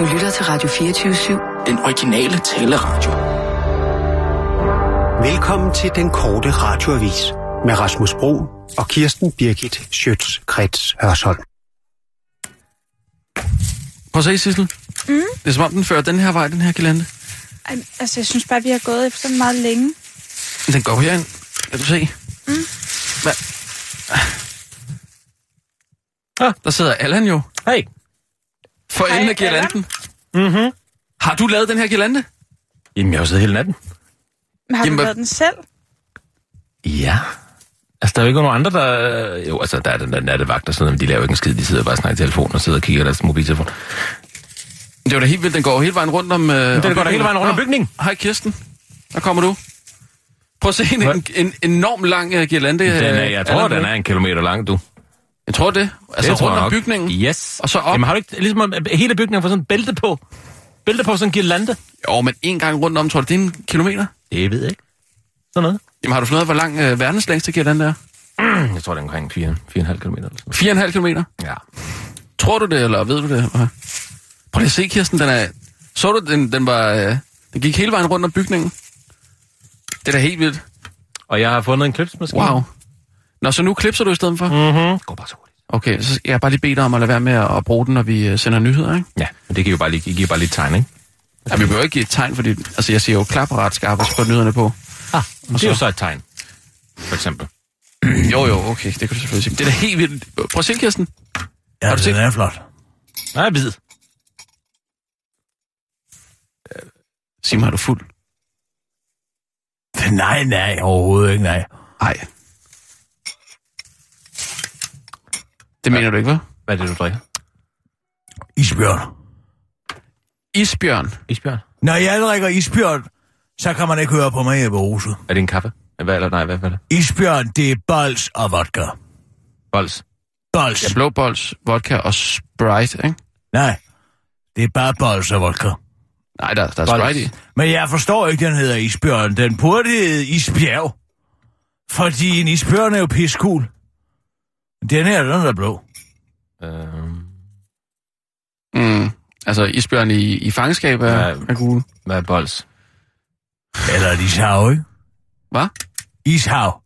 Du lytter til Radio 24-7. Den originale taleradio. Velkommen til den korte radioavis med Rasmus Bro og Kirsten Birgit Schøtz-Krets Hørsholm. Prøv at se, Sissel. Mm. Det er som om, den fører den her vej, den her gelande. Ej, altså, jeg synes bare, vi har gået efter den meget længe. Den går herind. Kan du se? Mm. Hvad? Ah, der sidder Allan jo. Hej. For enden af girlanden. Mhm. Har du lavet den her girlande? Jamen, jeg har jo siddet hele natten. Men har Jamen, du lavet den selv? Ja. Altså, der er jo ikke nogen andre, der... Jo, altså, der er den der nattevagt og sådan noget, men de laver ikke en skid. De sidder bare og snakker i telefon og sidder og kigger deres mobiltelefon. Det var da helt vildt. Den går hele vejen rundt om... Øh, Men den går da hele vejen rundt om Nå, bygningen. Hej, Kirsten. Der kommer du. Prøv at se en, Hvad? en, en enorm lang uh, girlande. Den er, øh, jeg tror, den er en kilometer lang, du. Jeg tror det. Altså det rundt om nok. bygningen. Yes. Og så op. Jamen, har du ikke... Ligesom om hele bygningen får sådan en bælte på. Bælte på sådan en girlande. Jo, men en gang rundt om, tror du, det er en kilometer? Det ved jeg ikke. Sådan noget. Jamen, har du fundet ud hvor lang øh, verdens længste girlande er? Jeg tror, det er omkring 4, 4,5 km. Eller sådan 4,5 kilometer? noget. Ja. Tror du det, eller ved du det? Prøv lige at se, Kirsten, den er... Så du, den, den var... Øh, den gik hele vejen rundt om bygningen. Det er da helt vildt. Og jeg har fundet en klipsmaskine. Wow. Nå, så nu klipser du i stedet for? Mhm. Går bare så hurtigt. Okay, så jeg har bare lige bedt dig om at lade være med at, bruge den, når vi øh, sender nyheder, ikke? Ja, men det giver jo bare lige, giver bare lige et tegn, ikke? Ja, vi behøver ikke give et tegn, fordi... Altså, jeg siger jo skarpt, og så får nyhederne på. Ah, det er jo så? et tegn. For eksempel. Jo, jo, okay, det kan du selvfølgelig sige. Det er da helt vildt. Prøv at se, Kirsten. Ja, Har du set- den er flot. Nej, bid. Sig mig, er du fuld? Nej, nej, overhovedet ikke, nej. Nej. Det mener du ikke, hvad? Hvad er det, du drikker? Isbjørn. Isbjørn. Isbjørn? Når jeg drikker isbjørn, så kan man ikke høre på mig, Jeppe Rose. Er det en kaffe? Hvad, eller nej, hvad, hvad er det? Isbjørn, det er bols og vodka. Bols. Bols. Ja, blå bols, vodka og Sprite, ikke? Nej, det er bare bols og vodka. Nej, der, der er Bols. Sprite i. Men jeg forstår ikke, den hedder isbjørn. Den burde hedde isbjerg. Fordi en isbjørn er jo piskul. Den her, den er blå. Øhm, Mm. Altså, isbjørn i, i fangenskab er, Ja. er gul. hvad er bols? Eller et ishav, ikke? Hvad? Ishav.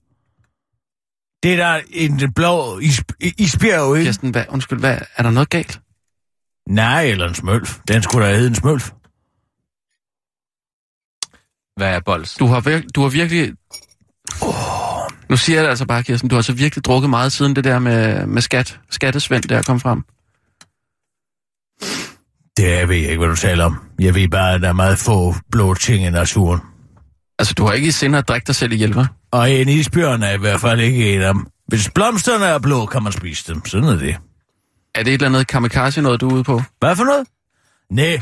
Det er der en blå is, isbjerg, ikke? Kirsten, hvad, undskyld, hvad, er der noget galt? Nej, eller en smølf. Den skulle da hedde en smølf. Hvad er bols? Du har, virk, du har virkelig... Oh. Nu siger jeg det altså bare, Kirsten, du har så virkelig drukket meget siden det der med, med skat, skattesvend der kom frem. Det ved jeg ikke, hvad du taler om. Jeg ved bare, at der er meget få blå ting i naturen. Altså, du har ikke i sinde at drikke dig selv ihjel, hva'? Og en isbjørn er i hvert fald ikke en af dem. Hvis blomsterne er blå, kan man spise dem. Sådan er det. Er det et eller andet kamikaze noget, du er ude på? Hvad for noget? Nej,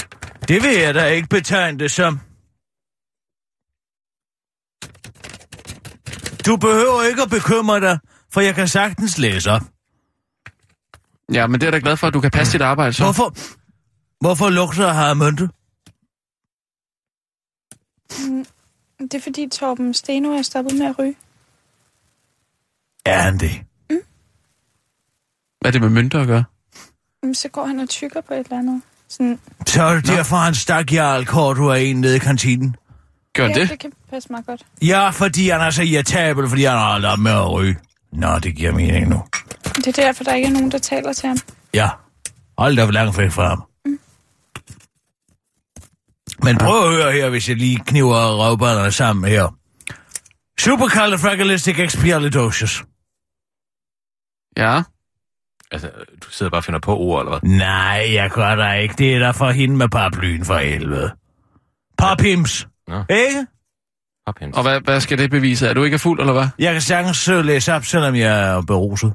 det vil jeg da ikke betegne det som. Du behøver ikke at bekymre dig, for jeg kan sagtens læse op. Ja, men det er da glad for, at du kan passe dit arbejde så. Hvorfor, hvorfor lugter har mønte? Det er fordi Torben Steno er stoppet med at ryge. Er han det? Hvad er det med mønter at gøre? Jamen, Så går han og tykker på et eller andet. Sådan, Så er det derfor, han stak Jarl Korto af en nede i kantinen. Gør ja, det? det kan passe meget godt. Ja, fordi han er så irritabel, fordi han har aldrig med at ryge. Nå, det giver mening nu. Det er derfor, der ikke er nogen, der taler til ham. Ja, hold da for langt væk fra ham. Men prøv at høre her, hvis jeg lige kniver røvballerne sammen her. Supercalifragilisticexpialidocious. Ja. Altså, du sidder bare og finder på ord, eller hvad? Nej, jeg gør da ikke. Det er der for hende med paraplyen for helvede. Papims. Nå. Ikke? Hophens. Og hvad, hvad skal det bevise? Er du ikke er fuld, eller hvad? Jeg kan sagtens læse op, selvom jeg er beruset.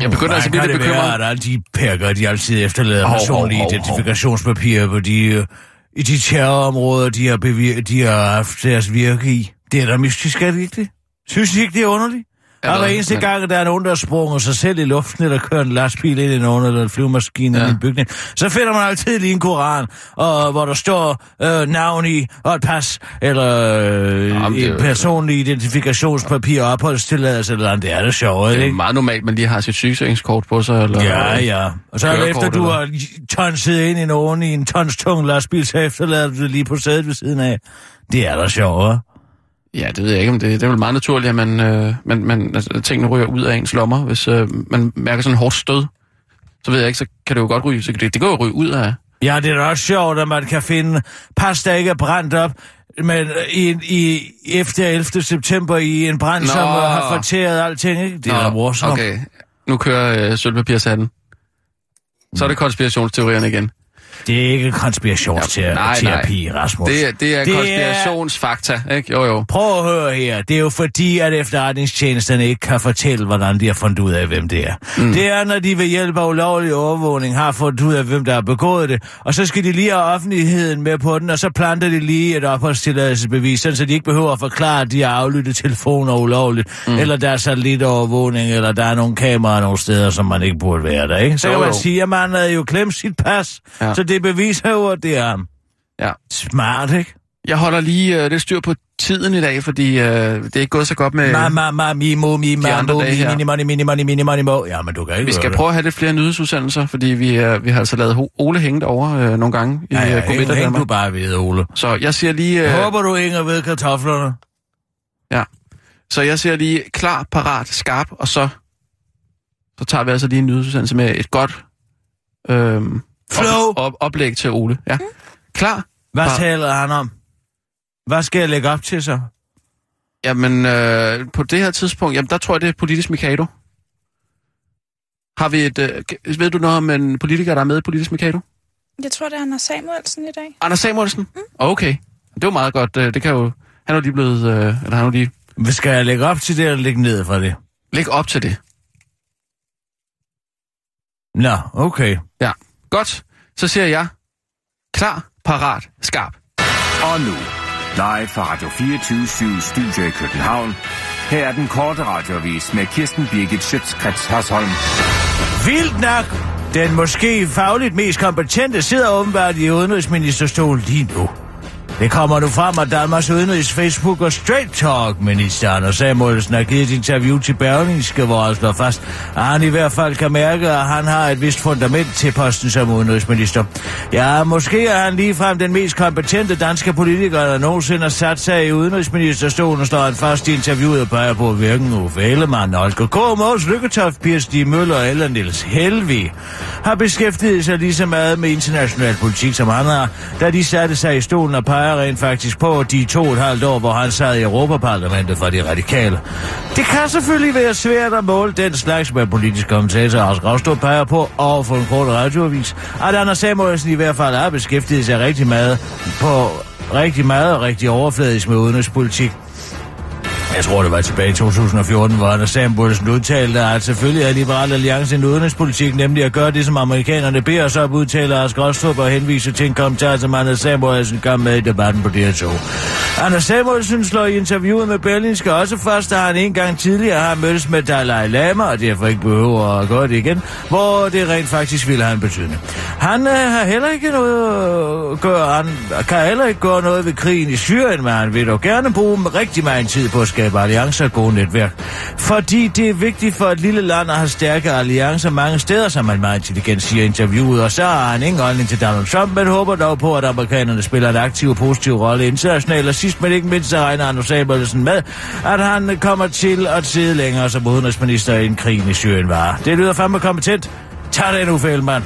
Jeg begynder altså Hvordan virkelig kan det være, bekymret. at alle de perker, de altid efterlader Hov, hov, personlige hov, hov. identifikationspapirer på de, øh, i de terrorområder, de har, bevir- de har haft deres virke i. Det er da mystisk, er det ikke det? Synes I ikke, det er underligt? Hver Eller- eneste men- gang, der er nogen, der har sprunget sig selv i luften, eller kører en lastbil ind i nogen, eller en flyvemaskine ja. I en bygning, så finder man altid lige en koran, og, hvor der står øh, navn i, og et pas, eller øh, Jamen, en personlig identifikationspapir og opholdstilladelse, eller andet. Det er det sjovt, Det er ikke? meget normalt, man lige har sit sygesikringskort på sig. Eller, Ja, ja. Og så er efter, du eller- har tonset ind i nogen i en tons tung lastbil, så efterlader du det lige på sædet ved siden af. Det er da sjovt, hva'? Ja, det ved jeg ikke, om det, det er vel meget naturligt, at man, øh, man, man, altså, tingene ryger ud af ens lommer. Hvis øh, man mærker sådan en hårdt stød, så ved jeg ikke, så kan det jo godt ryge. Så det, det kan jo ryge ud af... Ja, det er da også sjovt, at man kan finde pas, der ikke er brændt op, men i, i, efter 11. september i en brand, Nå. som uh, har fortæret alting, ikke? Det er da morsomt. Okay, nu kører øh, sølvpapirshatten. Så er det konspirationsteorierne igen. Det er ikke konspirationsterapi, nej. Rasmus. Det, er- det er Det er- konspirationsfakta, ikke? Jo, jo. Prøv at høre her. Det er jo fordi, at efterretningstjenesterne ikke kan fortælle, hvordan de har fundet ud af, hvem det er. Mm. Det er, når de ved hjælp af ulovlig overvågning har fundet ud af, hvem der har begået det. Og så skal de lige have offentligheden med på den, og så planter de lige et opholdstilladelsesbevis, så de ikke behøver at forklare, at de har aflyttet telefoner ulovligt, mm. eller der er satellitovervågning, eller der er nogle kameraer nogle steder, som man ikke burde være der, ikke? Så Jo, kan man jo. sige, at man havde jo glemt sit pas, Ja. så det beviser jo, at det er ham. Ja. Smart, ikke? Jeg holder lige øh, lidt styr på tiden i dag, fordi øh, det er ikke gået så godt med... Ma, ma, ma, mi, mo, mi, ma, andre mo, dage mi, her. mini, money, mini, money, mini, money, mo. Ja, men du kan ikke Vi skal prøve at have lidt flere nyhedsudsendelser, fordi vi, øh, vi har altså lavet Ole hængt over øh, nogle gange i. Ja, ja, hæng, hæng du bare ved, Ole. Så jeg siger lige... Øh, håber, du hænger ved kartoflerne. ja. Så jeg siger lige klar, parat, skarp, og så, så tager vi altså lige en nyhedsudsendelse med et godt øh, Flow. Op, op, oplæg til Ole. Ja. Klar? Hvad Bare- taler han om? Hvad skal jeg lægge op til så? Jamen, øh, på det her tidspunkt, jamen, der tror jeg, det er politisk Mikado. Har vi et... Øh, ved du noget om en politiker, der er med i politisk Mikado? Jeg tror, det er Anders Samuelsen i dag. Anders Samuelsen? Mm. Okay. Det var meget godt. øh, Det kan jo... Han er jo lige blevet... Øh, eller han er jo lige... Hvad skal jeg lægge op til det, eller lægge ned fra det? Læg op til det. Nå, okay. Ja. Godt. Så siger jeg... Klar, parat, skarp. Og nu, live fra Radio 24 Studio i København. Her er den korte radiovis med Kirsten Birgit Schøtzgrads Hasholm. Vildt nok! Den måske fagligt mest kompetente sidder åbenbart i udenrigsministerstolen lige nu. Det kommer nu frem, at Danmarks udenrigs Facebook og Straight Talk minister Anders Samuelsen har givet et interview til Berlingske, hvor han slår fast, at han i hvert fald kan mærke, at han har et vist fundament til posten som udenrigsminister. Ja, måske er han ligefrem den mest kompetente danske politiker, der nogensinde har sat sig i udenrigsministerstolen, slår han fast i interviewet og peger på, hverken Uffe Ellemann, Olger K., Mås Lykketoft, Pia Stig Møller eller Niels Helvi har beskæftiget sig lige så meget med international politik, som han har, da de satte sig i stolen og peger rent faktisk på de to og et halvt år, hvor han sad i Europaparlamentet for de radikale. Det kan selvfølgelig være svært at måle den slags med politisk kommentator Lars Ravstrup peger på over for en kort radioavis, at Anders Samuelsen i hvert fald har beskæftiget sig rigtig meget på rigtig meget og rigtig overfladisk med udenrigspolitik. Jeg tror, det var tilbage i 2014, hvor Anders Samuelsen udtalte, at selvfølgelig er Liberal Alliance en udenrigspolitik, nemlig at gøre det, som amerikanerne beder os op, udtaler Lars Gråstrup og henviser til en kommentar, som Anders Samuelsen kom med i debatten på DR2. Anders Samuelsen slår i interviewet med Berlinske også fast, at han en gang tidligere har mødtes med Dalai Lama, og derfor ikke behøver at gøre det igen, hvor det rent faktisk ville have en betydning. Han øh, har heller ikke noget øh, at gøre, han kan heller ikke gøre noget ved krigen i Syrien, men han vil dog gerne bruge rigtig meget tid på at skabe alliancer og gode netværk. Fordi det er vigtigt for et lille land at have stærke alliancer mange steder, som man meget intelligent siger i interviewet, og så har han ingen holdning til Donald Trump, men håber dog på, at amerikanerne spiller en aktiv og positiv rolle internationalt, og sidst men ikke mindst, så regner Anders Samuelsen med, at han kommer til at sidde længere som udenrigsminister i en krig i Syrien var. Det lyder fandme kompetent. Tag det nu, Fældmann.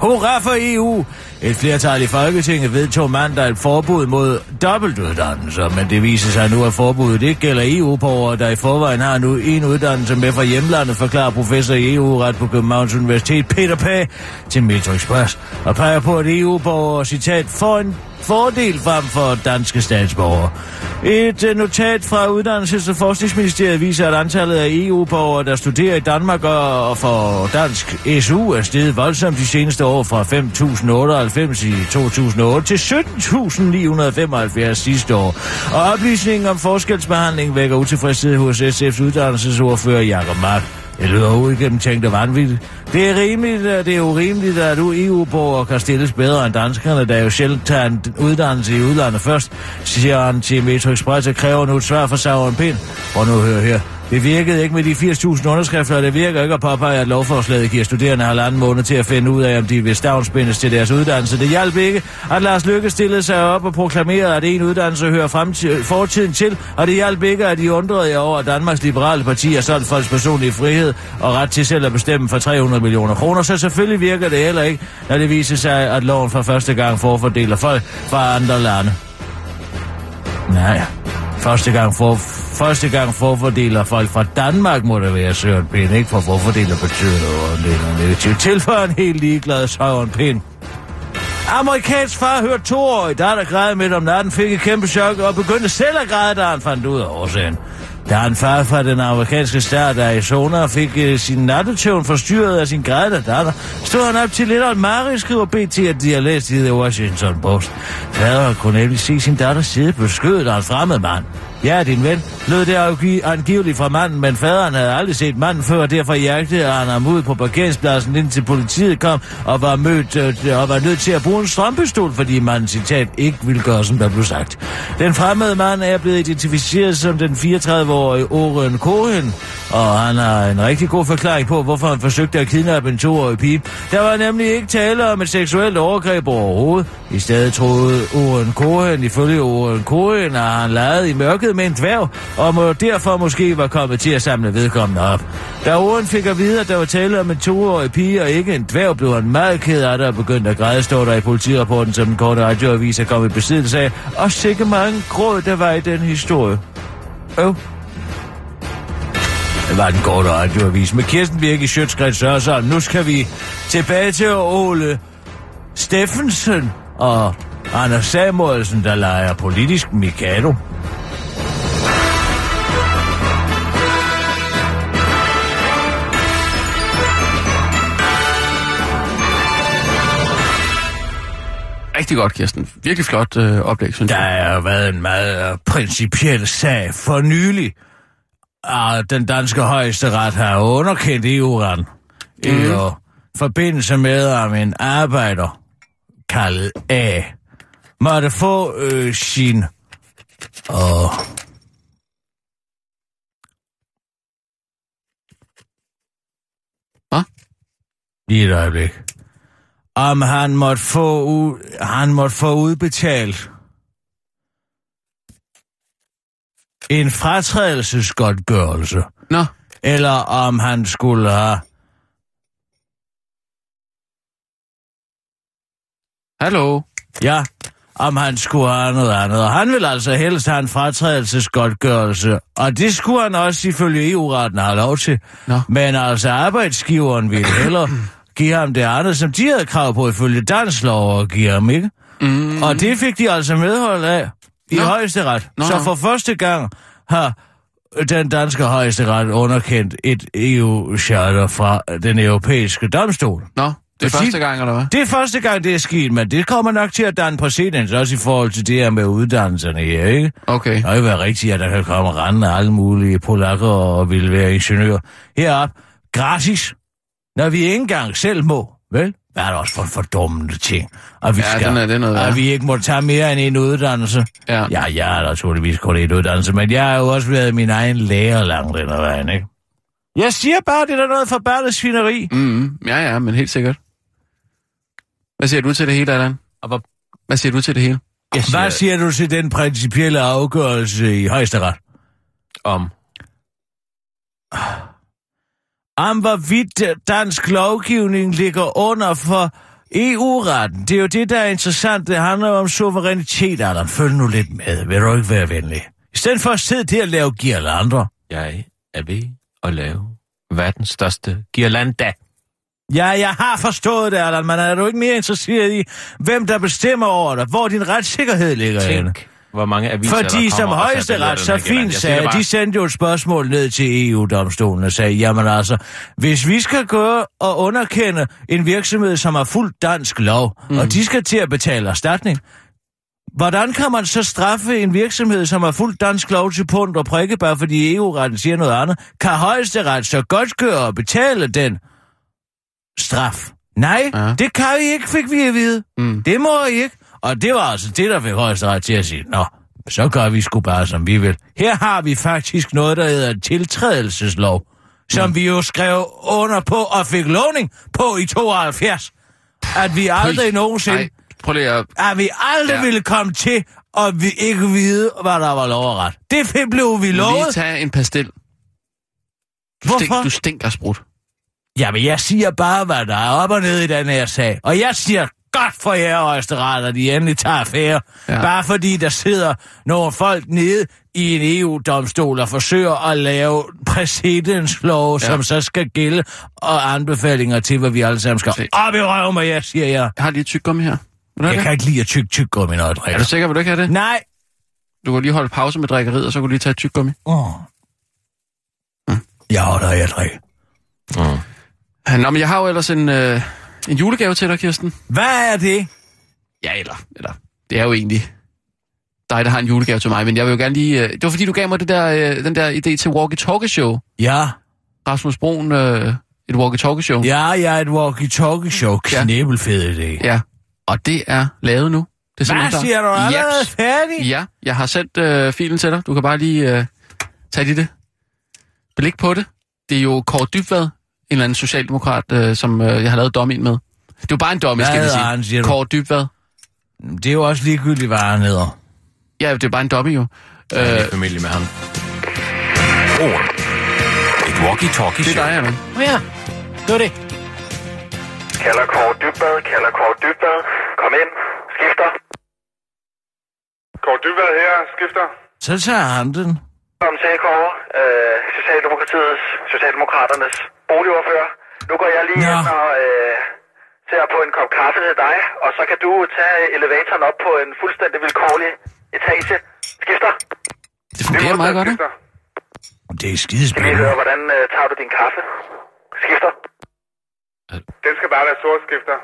Hurra for EU! Et flertal i Folketinget vedtog mandag et forbud mod dobbeltuddannelser, men det viser sig nu, at forbuddet ikke gælder EU-borgere, der i forvejen har nu en uddannelse med fra hjemlandet, forklarer professor i EU-ret på Københavns Universitet Peter Pag til Metro Express, og peger på, at EU-borgere, citat, får en fordel frem for danske statsborgere. Et øh, notat fra Uddannelses- og Forskningsministeriet viser, at antallet af EU-borgere, der studerer i Danmark og for får dansk SU, er steget voldsomt de seneste år fra 5.098 i 2008 til 17.975 sidste år. Og oplysningen om forskelsbehandling vækker utilfredshed hos SF's uddannelsesordfører Jakob Mark. Det lyder uigennemtænkt og vanvittigt. Det er rimeligt, at det er urimeligt, at du EU-borger kan stilles bedre end danskerne, der jo sjældent tager en uddannelse i udlandet først, siger han til Metro Express og kræver nu et svar for Sauron Pind. Og nu hører her. Det virkede ikke med de 80.000 underskrifter, og det virker ikke at påpege, at lovforslaget giver studerende halvanden måned til at finde ud af, om de vil stavnsbindes til deres uddannelse. Det hjalp ikke, at Lars Lykke stillede sig op og proklamerede, at en uddannelse hører fremtid, fortiden til, og det hjalp ikke, at de undrede jer over, at Danmarks Liberale Parti er solgt folks personlige frihed og ret til selv at bestemme for 300 millioner kroner, så selvfølgelig virker det heller ikke, når det viser sig, at loven for første gang forfordeler folk fra andre lande. Nej, første gang for første gang forfordeler folk fra Danmark, må det være Søren Pind, ikke? For forfordeler betyder noget, det er negativt. Tilføjer en helt ligeglad Søren Pind. Amerikansk far hørte to år i der græd midt om natten, fik et kæmpe chok og begyndte selv at græde, da han fandt ud af årsagen. Da en far fra den amerikanske stat Arizona fik uh, sin nattetøvn forstyrret af sin grædende datter, stod han op til lidt af Mari, skriver BT, at de har læst i The Washington Post. Faderen kunne nemlig se sin datter sidde på skødet af en fremmed mand. Ja, din ven, lød det angiveligt fra manden, men faderen havde aldrig set manden før, og derfor jagtede han ham ud på parkeringspladsen, indtil politiet kom og var, mødt, øh, og var nødt til at bruge en strømpistol, fordi manden citat ikke ville gøre, som der blev sagt. Den fremmede mand er blevet identificeret som den 34-årige Oren Cohen, og han har en rigtig god forklaring på, hvorfor han forsøgte at kidnappe en toårig pige. Der var nemlig ikke tale om et seksuelt overgreb overhovedet. I stedet troede Oren Cohen, ifølge Oren Cohen, at han legede i mørket med en dværg, og må derfor måske var kommet til at samle vedkommende op. Da Oren fik at vide, at der var tale om en toårig pige og ikke en dværg, blev han meget ked af det og begyndte at græde, står der i politirapporten, som den korte radioavis er kommet i besiddelse af. Og sikke mange gråd, der var i den historie. Øv. Det var den korte radioavis med Kirsten Birke i Sjøtskrets Sørsson. Nu skal vi tilbage til Ole Steffensen og Anders Samuelsen, der leger politisk Mikado. Rigtig godt, Kirsten. Virkelig flot øh, oplæg, synes Der har været en meget øh, principiel sag for nylig. Og den danske højesteret har underkendt EU-retten mm. i øh, forbindelse med, at en arbejder kaldet A måtte få øh, sin og Hvad? Lige et øjeblik. Om han måtte få, u- han måtte få udbetalt en fratrædelsesgodtgørelse, Nå, eller om han skulle have... hallo. Ja, om han skulle have noget andet. Og han vil altså helst have en fratrædelsesgodtgørelse, og det skulle han også ifølge EU-retten have lov til. Nå. Men altså arbejdsgiveren ville hellere give ham det andet, som de havde krav på ifølge dansk lov og give ham, ikke? Mm, Og det fik de altså medhold af i Nå. højesteret. Nå, Så for første gang har den danske højesteret underkendt et EU-charter fra den europæiske domstol. Nå, det er Fordi- første gang, eller hvad? Det er første gang, det er sket, men det kommer nok til at danne præcedens, også i forhold til det her med uddannelserne her, ikke? Okay. Det kan jo være rigtigt, at der kan komme rendende alle mulige polakker og vil være ingeniører herop. Gratis. Når vi ikke engang selv må, vel? Hvad er det også for en fordummende ting? At vi, Ja, skal, den er- den er at vi ikke må tage mere end en uddannelse. Ja. Ja, jeg er naturligvis kun en uddannelse, men jeg har jo også været min egen lærer langt den ad vejen, ikke? Jeg siger bare, det er noget forbandet svineri. Mm, ja, ja, men helt sikkert. Hvad siger du til det hele, Allan? Hvor, Hvad siger du til det hele? jeg siger, Hvad siger du til den principielle afgørelse i højesteret? om... Om hvorvidt dansk lovgivning ligger under for EU-retten. Det er jo det, der er interessant. Det handler om suverænitet, Allan. Følg nu lidt med. Vil du ikke være venlig? I stedet for at sidde der og lave girlander. Jeg er ved at lave verdens største girlanda. Ja, jeg har forstået det, Allan, men er du ikke mere interesseret i, hvem der bestemmer over dig, hvor din retssikkerhed ligger henne? Hvor mange aviser, Fordi der som højesteret så fint sagde, bare. de sendte jo et spørgsmål ned til EU-domstolen og sagde, jamen altså, hvis vi skal gå og underkende en virksomhed, som har fuldt dansk lov, mm. og de skal til at betale erstatning, hvordan kan man så straffe en virksomhed, som har fuldt dansk lov til punkt og prikke, bare fordi EU-retten siger noget andet? Kan højesteret så godt gøre og betale den straf? Nej, ja. det kan I ikke, fik vi at vide. Mm. Det må I ikke. Og det var altså det, der fik højesteret til at sige, nå, så gør vi sgu bare, som vi vil. Her har vi faktisk noget, der hedder tiltrædelseslov, som mm. vi jo skrev under på og fik lovning på i 72. At vi aldrig nogensinde, Nej, prøv lige at... at vi aldrig Ja. ville komme til, og vi ikke vide, hvad der var lov og ret. Det blev vi Lige lovet. tage en pastil. Du, stink, Hvorfor? du stinker sprut. Jamen, jeg siger bare, hvad der er op og ned i den her sag. Og jeg siger godt for jer, højesteret, at de endelig tager affære. Ja. Ja. Bare fordi der sidder nogle folk nede i en EU-domstol og forsøger at lave præcedenslov, Ja. ja. som så skal gælde, og anbefalinger til, hvad vi alle sammen skal Se. op i røven med jer, siger jeg. Jeg har lige et tyggegummi her. Vil Jeg det? kan ikke lide at tyk tyk gummi, når jeg Er drikker. du sikker, vil du ikke have det? Nej. Du kan lige holde pause med drikkeriet, og så kan du lige tage et tyggegummi. Oh. Jeg holder, jeg drikker. Mm. Nå, men jeg har jo ellers en, øh, en julegave til dig, Kirsten. Hvad er det? Ja, eller, eller, det er jo egentlig dig, der har en julegave til mig, men jeg vil jo gerne lige... Øh, det var fordi, du gav mig det der, øh, den der idé til walkie-talkie-show. Ja, Rasmus Broen, øh, et walkie-talkie-show. ja, jeg er et walkie-talkie-show. Ja. Knæbelfed idé. ja. Og det er lavet nu. Det er Hvad siger du? Er allerede færdig? Ja, jeg har sendt øh, filen til dig. Du kan bare lige øh, tage dit det. Blik på det. Det er jo Kåre Dybvad, en eller anden socialdemokrat, øh, som øh, jeg har lavet dommen med. Det er jo bare en dom, Hvad skal vi sige. han, siger? Kåre Dybvad. Det er jo også ligegyldigt, hvad han hedder. Ja, det er bare en dommer jo. Jeg er Øh, i familie med ham. Broen. Et walkie-talkie det er dig, Allan. Åh ja, det var det. Kalder Kåre Dybbad, kalder Kåre Dybbad. Kom ind. Skifter. Kåre Dybbad her. Skifter. Så tager han den. Kom til Kåre. Øh, Socialdemokratiets, Socialdemokraternes boligordfører. Nu går jeg lige Nå. ind og øh, ser på en kop kaffe til dig, og så kan du tage elevatoren op på en fuldstændig vilkårlig etage. Skifter. Det fungerer meget godt, ikke? Det er Skal lige skidespændende. høre, hvordan øh, tager du din kaffe? Skifter. Den skal bare være sort, skifter.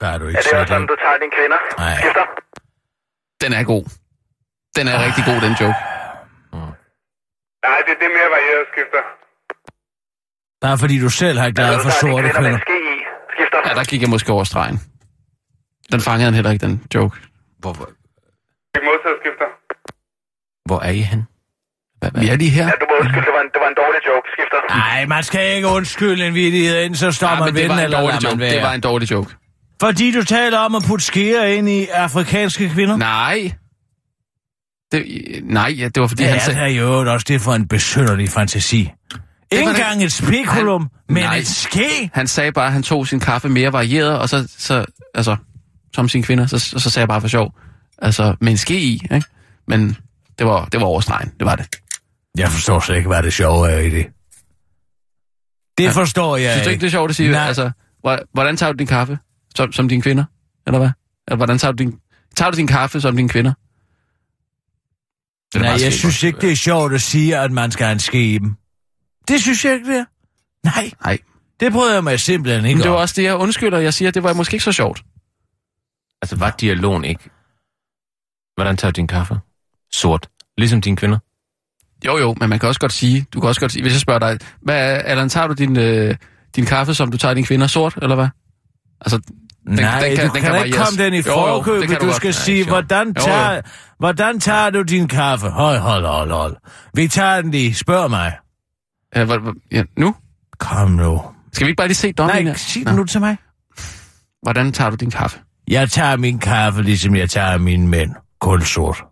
Der er du Er ikke det også sådan. sådan, du tager dine kvinder? Nej. Skifter. Den er god. Den er rigtig god, den joke. Nej, det, det er mere varieret, skifter. Bare fordi du selv har glad for sorte. Skifter. Ja, der gik jeg måske over stregen. Den fangede han heller ikke, den joke. Hvor, hvor, Ikke modsat, skifter. hvor er I hen? Vi er lige her. Ja, du må undskylde, det var en, det var en dårlig joke, skifter. Nej, man skal ikke undskylde en vidighed, inden så står Ja, man men det var en eller dårlig lader man joke. Det var være. en dårlig joke. Fordi du taler om at putte skeer ind i afrikanske kvinder? Nej. Det, nej, ja, det var fordi, Det han er sagde... da jo også det for en besynderlig fantasi. Ikke engang et spekulum, Han- men Nej. et ske. Han sagde bare, at han tog sin kaffe mere varieret, og så, så altså, som sine kvinder, så, så sagde jeg bare for sjov. Altså, med en ske i, ikke? Men det var, det var overstregen, det var det. Jeg forstår slet ikke, hvad det sjove er i det. Det Ja. forstår jeg Synes du ikke, det er sjovt at sige? Nej. Altså, hvor- hvordan tager du din kaffe? Som, som dine kvinder? Eller hvad? Eller hvordan tager du din, tager du din kaffe som dine kvinder? Nej, jeg skægt synes ikke, det er sjovt at sige, at man skal have en dem. Det synes jeg ikke, det er. Nej, Nej, det bryder jeg mig simpelthen men ikke det var om. også det, jeg undskylder. Jeg siger, at det var måske ikke så sjovt. Altså, var dialogen ikke... Hvordan tager du din kaffe? Sort. Ligesom dine kvinder. Jo, jo, men man kan også godt sige, du kan også godt sige, hvis jeg spørger dig, hvad, Allan, tager du din, øh, din kaffe, som du tager din kvinder sort, eller hvad? Altså, den, Nej, den kan, du den kan, kan ikke komme den i Jo, jo, forkøbet. Du godt. skal Ja, sige, sure. hvordan Jo, jo. tager, hvordan tager du din kaffe? Hold, hold, hold, hold. Vi tager den lige. Spørg mig. Ja, hvad, hvad, ja, nu? Kom nu. Skal vi ikke bare lige se dommen? Nej, sig det nu til mig. Hvordan tager du din kaffe? Jeg tager min kaffe, ligesom jeg tager mine mænd. Kun sort.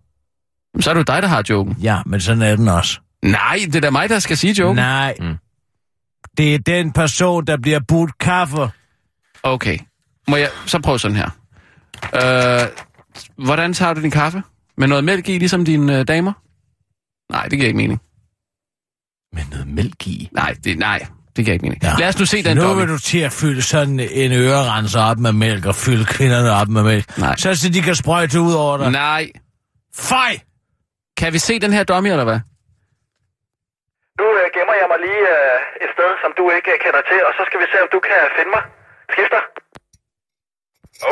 Jamen, så er det jo dig, der har joken. Ja, men sådan er den også. Nej, det er da mig, der skal sige joken. Nej. Mm. Det er den person, der bliver budt kaffe. Okay. Må jeg så prøve sådan her. Øh, hvordan tager du din kaffe? Med noget mælk i, ligesom dine øh, damer? Nej, det giver ikke mening. Med noget mælk i. Nej, det, nej, det giver ikke mening. Ja. Lad os nu se den Nu dummy. vil du til at fylde sådan en ørerenser op med mælk og fylde kvinderne op med mælk. Nej. Så, så de kan sprøjte ud over dig. Nej. Fej! Kan vi se den her dummy, eller hvad? Nu øh, gemmer jeg mig lige øh, et sted, som du ikke øh, kender til, og så skal vi se, om du kan finde mig. Skifter.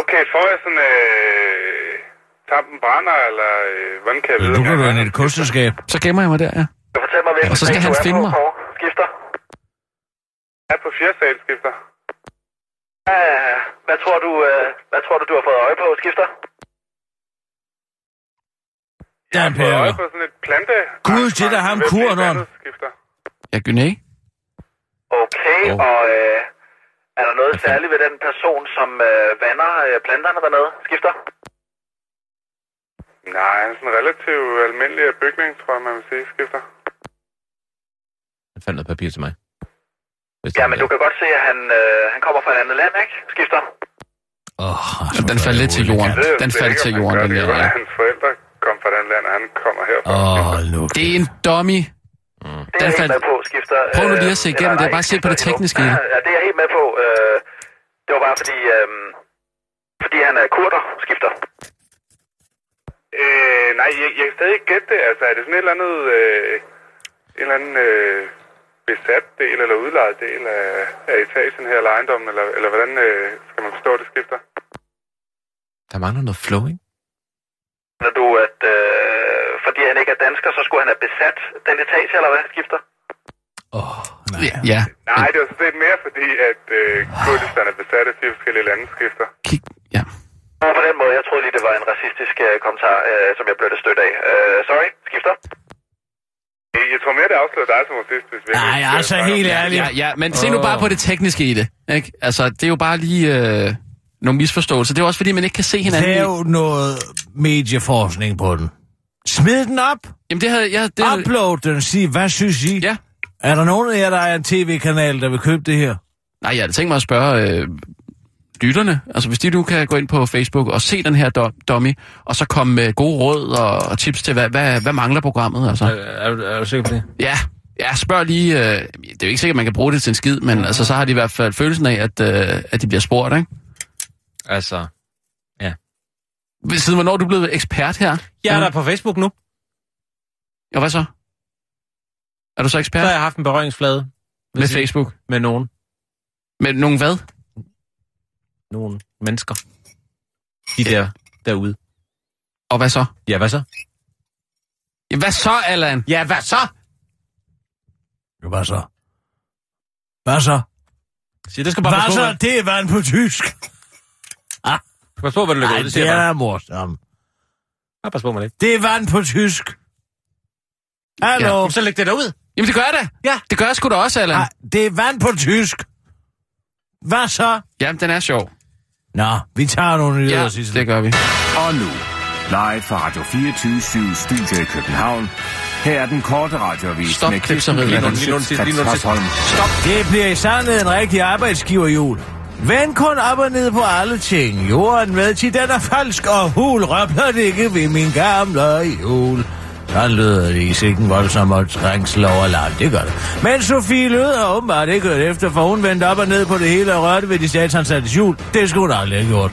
Okay, får jeg sådan, øh, tampen brænder, eller øh, hvordan kan jeg vide? Kan jeg du er- ind i et kosteskab. Så gemmer jeg mig der, ja. Du kan fortælle mig, hvilken Og så skal han finde mig. Skifter. Jeg er på fjerde sal, skifter. Uh, hvad tror du, øh, hvad tror du, du har fået øje på, skifter? Der er en Jeg har fået øje pære. på sådan et plante... Gud, det der ham er skifter. Ja, Gyné. Okay, Oh. og øh, er der noget særligt ved den person, som øh, vander øh, planterne dernede? Skifter. Nej, han er sådan relativt almindelig bygning, tror jeg, man vil sige, skifter. Han fandt noget papir til mig. Hvis Ja, men er du kan godt se, at han, øh, han kommer fra et andet land, ikke? Skifter. Oh, Den faldt lidt til jorden. Den faldt til jorden, den det. der. Hans forældre kom fra den land, og han kommer herfra. Åh, nu. Det er en dummy. Det er Den jeg helt faldt- med på, skifter. Prøv nu lige at Øh, se igennem det. Bare se på det tekniske. Ja, det er jeg helt med på. Øh, det var bare fordi, øh, fordi han er kurder, skifter. Øh, nej, jeg, jeg kan stadig ikke gætte det. Altså, er det sådan et eller andet... Øh, en eller anden øh, besat del eller udlejet del af, af etagen her, eller ejendommen, eller, eller hvordan øh, skal man forstå det skifter? Der mangler noget flow, ikke? Når du, at øh, fordi han ikke er dansker, så skulle han have besat den etage, eller hvad, skifter? Åh, nej. Ja, ja. Nej, det var sådan set mere fordi, at øh, Kurdistan er besat af fire forskellige lande skifter. Kig. Ja. Og på den måde, jeg troede lige, det var en racistisk øh, kommentar, øh, som jeg blev det stødt af. Øh, sorry, skifter. Jeg, tror mere, det afslører dig som racist, hvis vi Nej, ikke- altså helt ærligt. Ja, ja, men se nu bare på det tekniske i det. Ikke? Altså, det er jo bare lige øh, nogle misforståelser. Det er også fordi, man ikke kan se hinanden. Lav noget medieforskning på den. Smid den op. Jamen, det havde... Jeg, det, Upload den. Sig, hvad synes I? Ja. Er der nogen af jer, der er en tv-kanal, der vil købe det her? Nej, jeg havde tænkt mig at spørge øh, lytterne. Altså, hvis de nu kan gå ind på Facebook og se den her do- dummy, og så komme med gode råd og, og tips til, hvad, hvad, hvad mangler programmet, altså. Er, er, du- er du sikker på det? Ja, ja spørg lige... Øh, det er jo ikke sikkert, at man kan bruge det til en skid, men altså, så har de i hvert fald følelsen af, at, øh, at de bliver spurgt, ikke? Altså, Siden hvornår er du blevet ekspert her? jeg er der på Facebook nu. Og hvad så? Er du så Så ekspert har jeg haft en berøringsflade med Facebook? med nogen. Med nogen hvad? Nogle mennesker. De der derude. Og hvad så? Ja, hvad så? Ja, hvad så, Allan? Ja, hvad så? Hvad så? Hvad så? Sig, det skal bare Hvad så? Det er vand på tysk. Pas på, hvad du lægger ud. Det det siger bare. er morsomt. Bare pas på med det. Det er vand på tysk. Hallo? Ja, så læg det derud. Jamen, det gør jeg da. Ja. Det gør jeg sgu da også, Allan. Nej, det er vand på tysk. Hvad så? Jamen, den er sjov. Nå, vi tager nogle nyheder, Ja, Sissel. det gør vi. Og nu, live fra Radio 24 Studio i København. Her er den korte radiovis Stop med Kirsten Hørsholm. Det bliver i sandhed en rigtig arbejdsgiverjul. Vend kun op og ned på alle ting. Jorden med til den er falsk og hul. Røbler det ikke ved min gamle jul. Sådan lyder det i sikken voldsom og trængsel over land. Det gør det. Men Sofie Lød og åbenbart ikke hørt efter, for hun vendte op og ned på det hele og rørte ved de statsansatte jul. Det skulle hun aldrig have gjort.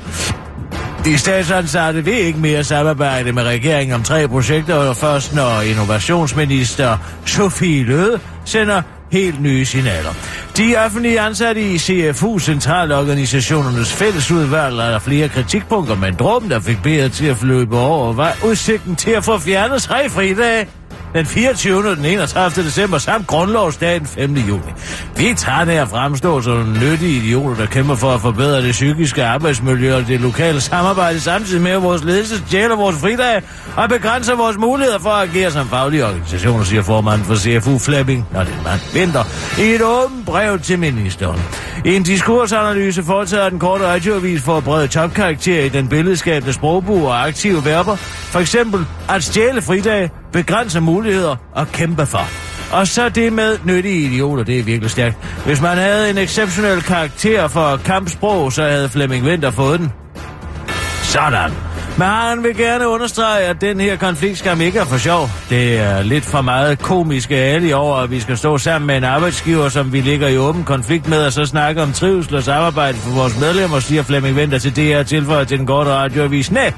De statsansatte vil ikke mere samarbejde med regeringen om tre projekter, og først når innovationsminister Sofie Løde sender helt nye signaler. De offentlige ansatte i CFU, Centralorganisationernes Fællesudvalg, er der flere kritikpunkter, men dråben, der fik bedre til at løbe over, var udsigten til at få fjernet tre fridage den 24. og den 31. december samt grundlovsdag den 5. juni. Vi tager det at fremstå som nyttige idioter, der kæmper for at forbedre det psykiske arbejdsmiljø og det lokale samarbejde, samtidig med at vores ledelse stjæler vores fridag og begrænser vores muligheder for at agere som faglige organisationer, siger formanden for CFU Flemming, når det er mand vinter, i et åbent brev til ministeren. I en diskursanalyse foretager den korte radioavis for at brede topkarakter i den billedskabende sprogbrug og aktive verber, for eksempel at stjæle fridag, begrænse muligheder og kæmpe for. Og så det med nyttige idioter, det er virkelig stærkt. Hvis man havde en exceptionel karakter for kampsprog, så havde Flemming Winter fået den. Sådan. Men han vil gerne understrege, at den her konflikt skal ikke er for sjov. Det er lidt for meget komiske alle over, at vi skal stå sammen med en arbejdsgiver, som vi ligger i åben konflikt med, og så snakke om trivsel og samarbejde for vores medlemmer, siger Flemming Venter til det her tilføjet til den korte radioavis. Nej,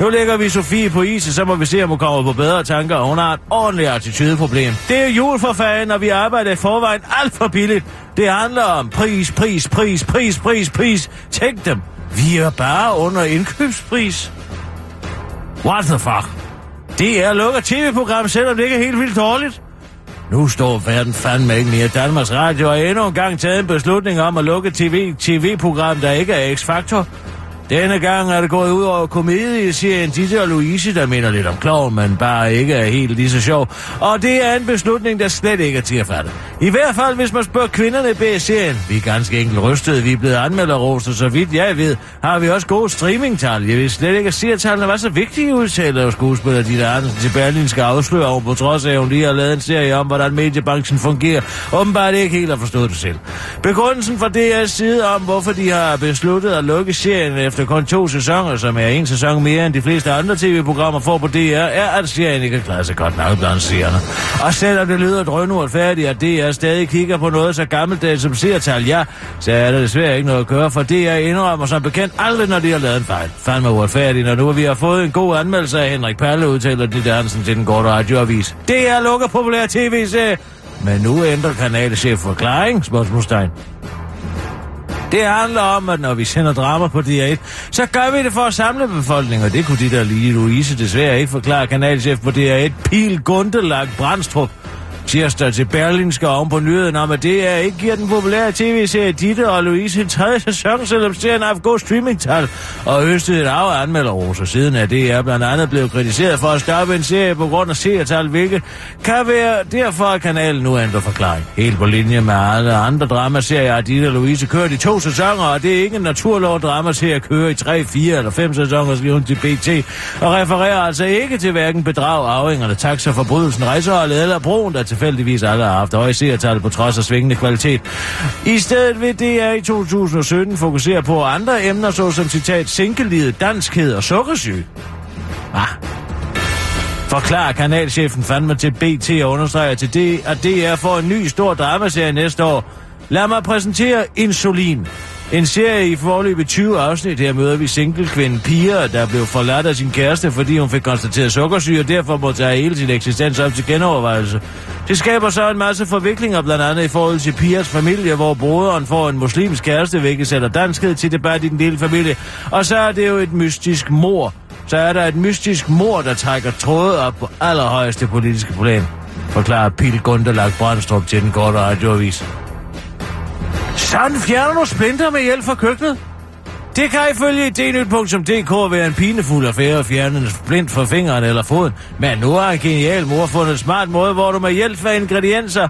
nu lægger vi Sofie på is, og så må vi se, om hun kommer på bedre tanker, og hun har et ordentligt attitudeproblem. Det er jul for fanden, og vi arbejder i forvejen alt for billigt. Det handler om pris, pris, pris, pris, pris, pris. Tænk dem. Vi er bare under indkøbspris. What the fuck? Det er lukker tv-program, selvom det ikke er helt vildt dårligt. Nu står verden fandme ikke mere. Danmarks Radio har endnu en gang taget en beslutning om at lukke TV, TV-program, der ikke er X-Factor. Denne gang er det gået ud over komedieserien Ditte og Louise, der minder lidt om klovn, men bare ikke er helt lige så sjov. Og det er en beslutning, der slet ikke er til at fatte. I hvert fald, hvis man spørger kvinderne bag serien. Vi er ganske enkelt rystede, vi er blevet anmelderrost, og så vidt jeg ved, har vi også gode streamingtal. Jeg vil slet ikke, at tallene var så vigtige, udtaler jo skuespiller Ditte Andersen til Berlin skal afsløre over, på trods af, at hun lige har lavet en serie om, hvordan mediebranchen fungerer. Åbenbart ikke helt har forstået det selv. Begrundelsen for DR's side om, hvorfor de har besluttet at lukke serien efter kun to sæsoner, som er en sæson mere end de fleste andre tv-programmer får på DR, er, at serien ikke klarer sig godt nok blandt seerne. Og selvom det lyder drønuretfærdigt, at DR stadig kigger på noget så gammeldags som seertal, ja, så er der desværre ikke noget at gøre, for DR indrømmer som bekendt aldrig, når de har lavet en fejl. Fandme uretfærdigt, når nu vi har fået en god anmeldelse af Henrik Palle, udtaler de dansen til den gode radioavis. DR lukker populær tv-serie, men nu ændrer kanalchef forklaring, spørgsmålstegn. Det handler om, at når vi sender drama på DR1, så gør vi det for at samle befolkningen, og det kunne de der lige Louise desværre ikke forklare. Kanalchef på DR1, Pil Gundelag Brandstrup tirsdag til Berlinske oven på nyheden om, at det er ikke giver den populære tv-serie Ditte og Louise en tredje sæson, selvom serien har haft god streamingtal og høstet et af anmelderroser. Siden er det er blandt andet blevet kritiseret for at stoppe en serie på grund af seertal, hvilket kan være derfor, at kanalen nu ændrer forklaring. Helt på linje med alle andre dramaserier har Ditte og Louise kørt i to sæsoner, og det er ikke en naturlov dramaserie at køre i tre, fire eller fem sæsoner, skriver hun til BT, og refererer altså ikke til hverken bedrag, arvingerne, taxa, forbrydelsen, rejseholdet eller broen, der tilfældigvis alle har haft høje seertal på trods af svingende kvalitet. I stedet vil DR i 2017 fokusere på andre emner, såsom citat, sinkellivet, danskhed og sukkersyge. Ah, Forklarer kanalchefen fandme til BT og understreger til det, at DR får en ny stor dramaserie næste år. Lad mig præsentere Insulin. En serie i forløbet 20 afsnit. Her møder vi singlekvinden Pia, der blev forladt af sin kæreste, fordi hun fik konstateret sukkersyge, og derfor må tage hele sin eksistens op til genovervejelse. Det skaber så en masse forviklinger, blandt andet i forhold til Pias familie, hvor broderen får en muslimsk kæreste, hvilket sætter danskhed til debat i den lille familie. Og så er det jo et mystisk mor. Så er der et mystisk mor, der trækker tråde op på allerhøjeste politiske plan, forklarer Pil Gunderlag Brandstrup til den korte radioavis. Sådan fjerner du splinter med hjælp fra køkkenet? Det kan ifølge idnyt.dk være en pinefuld affære at fjerne en splint fra fingeren eller foden. Men nu har en genial mor fundet en smart måde, hvor du med hjælp fra ingredienser,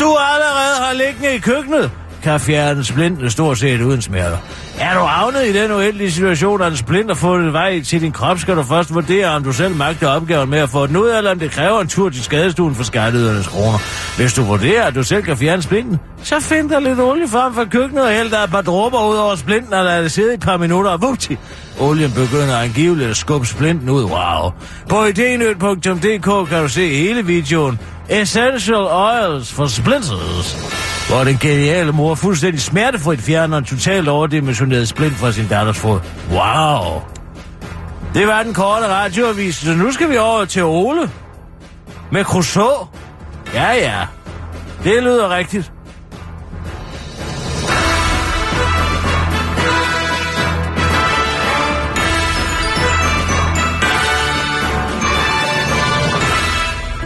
du allerede har liggende i køkkenet, kan fjerne splinten stort set uden smerter. Er du havnet i den uheldige situation, at en splint har fundet vej til din krop, skal du først vurdere, om du selv magter opgaven med at få den ud, eller om det kræver en tur til skadestuen for skatteydernes kroner. Hvis du vurderer, at du selv kan fjerne splinten, så find dig lidt olie frem fra køkkenet og hæld dig et par dråber ud over splinten, og lad det sidde i et par minutter, og vupti, olien begynder angiveligt at skubbe splinten ud. Wow. På idényt.dk kan du se hele videoen Essential Oils for Splinters, hvor den geniale mor fuldstændig smertefrit fjerner en totalt overdimensioneret splint fra sin datters fod. Wow! Det var den korte radioavis, så nu skal vi over til Ole. Med Crusoe. Ja, ja. Det lyder rigtigt.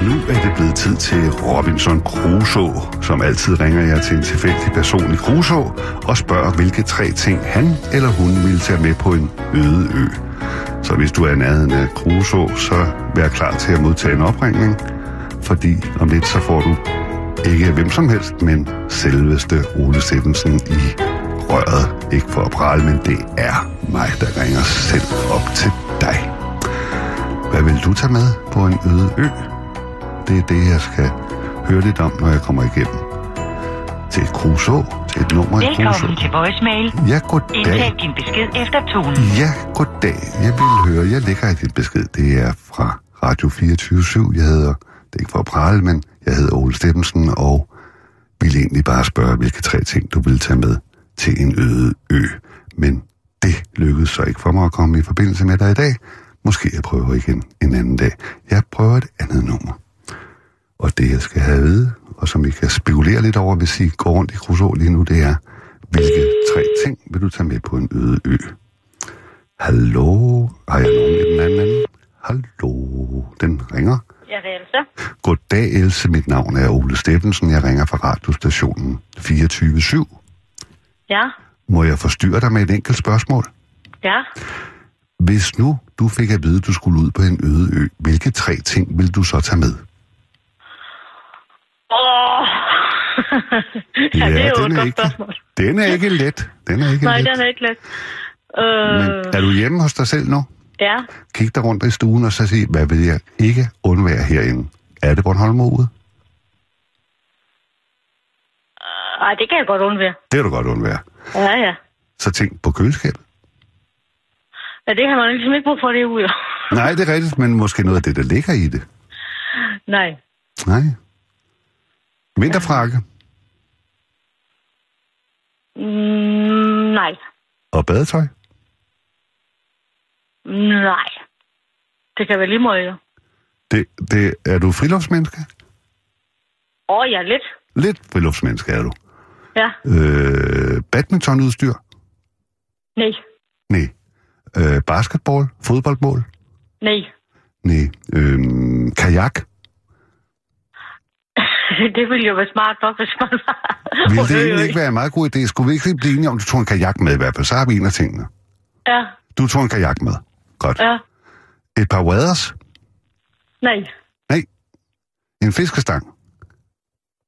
Nu er det blevet tid til Robinson Crusoe, som altid ringer jeg til en tilfældig person i Crusoe og spørger, hvilke tre ting han eller hun vil tage med på en øde ø. Så hvis du er nærheden af Crusoe, så vær klar til at modtage en opringning, fordi om lidt så får du ikke hvem som helst, men selveste Ole Steffensen i røret. Ikke for at prale, men det er mig, der ringer selv op til dig. Hvad vil du tage med på en øde ø? Det er det, jeg skal høre lidt om, når jeg kommer igennem. til et Crusoe, til et nummer i Crusoe. Velkommen til voicemail. Ja, goddag. Indtal din besked efter tonen. Ja, goddag. Jeg vil høre, jeg lægger i din besked. Det er fra Radio 24 Jeg hedder, det er ikke for at prale, men jeg hedder Ole Stephensen, og vil egentlig bare spørge, hvilke tre ting du vil tage med til en øde ø. Men det lykkedes så ikke for mig at komme i forbindelse med dig i dag. Måske jeg prøver igen en anden dag. Jeg prøver et andet nummer. Og det, jeg skal have at vide, og som I kan spekulere lidt over, hvis I går rundt i Crusoe lige nu, det er, hvilke tre ting vil du tage med på en øde ø? Hallo? Har jeg nogen i den anden ende? Hallo? Den ringer. Ja, det er Elsa. Goddag, Else. Mit navn er Ole Steffensen. Jeg ringer fra radiostationen 24 Ja, Må jeg forstyrre dig med et enkelt spørgsmål? ja. Hvis nu du fik at vide, at du skulle ud på en øde ø, hvilke tre ting vil du så tage med? Åh! ja, det er jo den godt ikke, spørgsmål. Den er ikke let. Den er ikke Nej, let. den er ikke let. Øh, Men er du hjemme hos dig selv nu? Ja, Kig dig rundt i stuen og så sig, hvad vil jeg ikke undvære herinde? Er det Bornholm ude? Ej, det kan jeg godt undvære. Det kan du godt undvære. Ja, ja. Så tænk på køleskabet. Ja, det har man ligesom ikke brug for det ude. Nej, det er rigtigt, men måske noget af det, der ligger i det. Nej. Nej. Vinterfrakke Mm, nej. og badetøj. Nej. Det kan være lige meget, jo. Det, det, er du friluftsmenneske? Åh, oh, ja, lidt. Lidt friluftsmenneske er du. Ja. Øh, badmintonudstyr? Nej. Nej. Øh, basketball? Fodboldmål? Nej. Nej. Øh, kajak? det ville jo være smart nok, hvis man var... Vil på det egentlig ikke være en meget god idé? Skulle vi ikke blive enige om, du tog en kajak med i hvert fald? Så har vi en af tingene. Ja, Du tog en kajak med. Godt. ja. Et par waders? Nej. Nej. En fiskestang?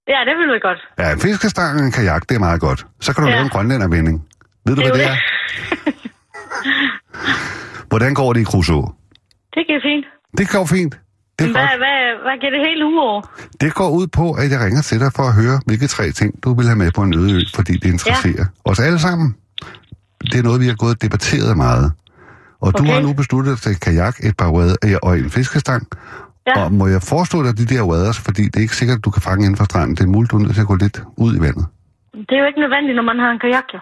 Ja, det ville vi godt. Ja, en fiskestang og en kajak, det er meget godt. Så kan du Ja. lave en grønlændervending. Ved du, Det hvad det. er? Hvordan går det i Crusoe? Det går fint. Det går fint. Det, er Hvad, godt. hvad, hvad giver det hele uge over? det går ud på, at jeg ringer til dig for at høre, hvilke tre ting, du vil have med på en øde ø, fordi det interesserer ja. os alle sammen. Det er noget, vi har gået og debatteret meget. Og okay. du har nu besluttet dig til kajak, et par wader, øh, og en fiskestang. Ja. Og må jeg forestå dig de der waders, fordi det er ikke sikkert, at du kan fange inden for stranden. Det er muligt, du er nødt til at gå lidt ud i vandet. Det er jo ikke nødvendigt, når man har en kajak, jo.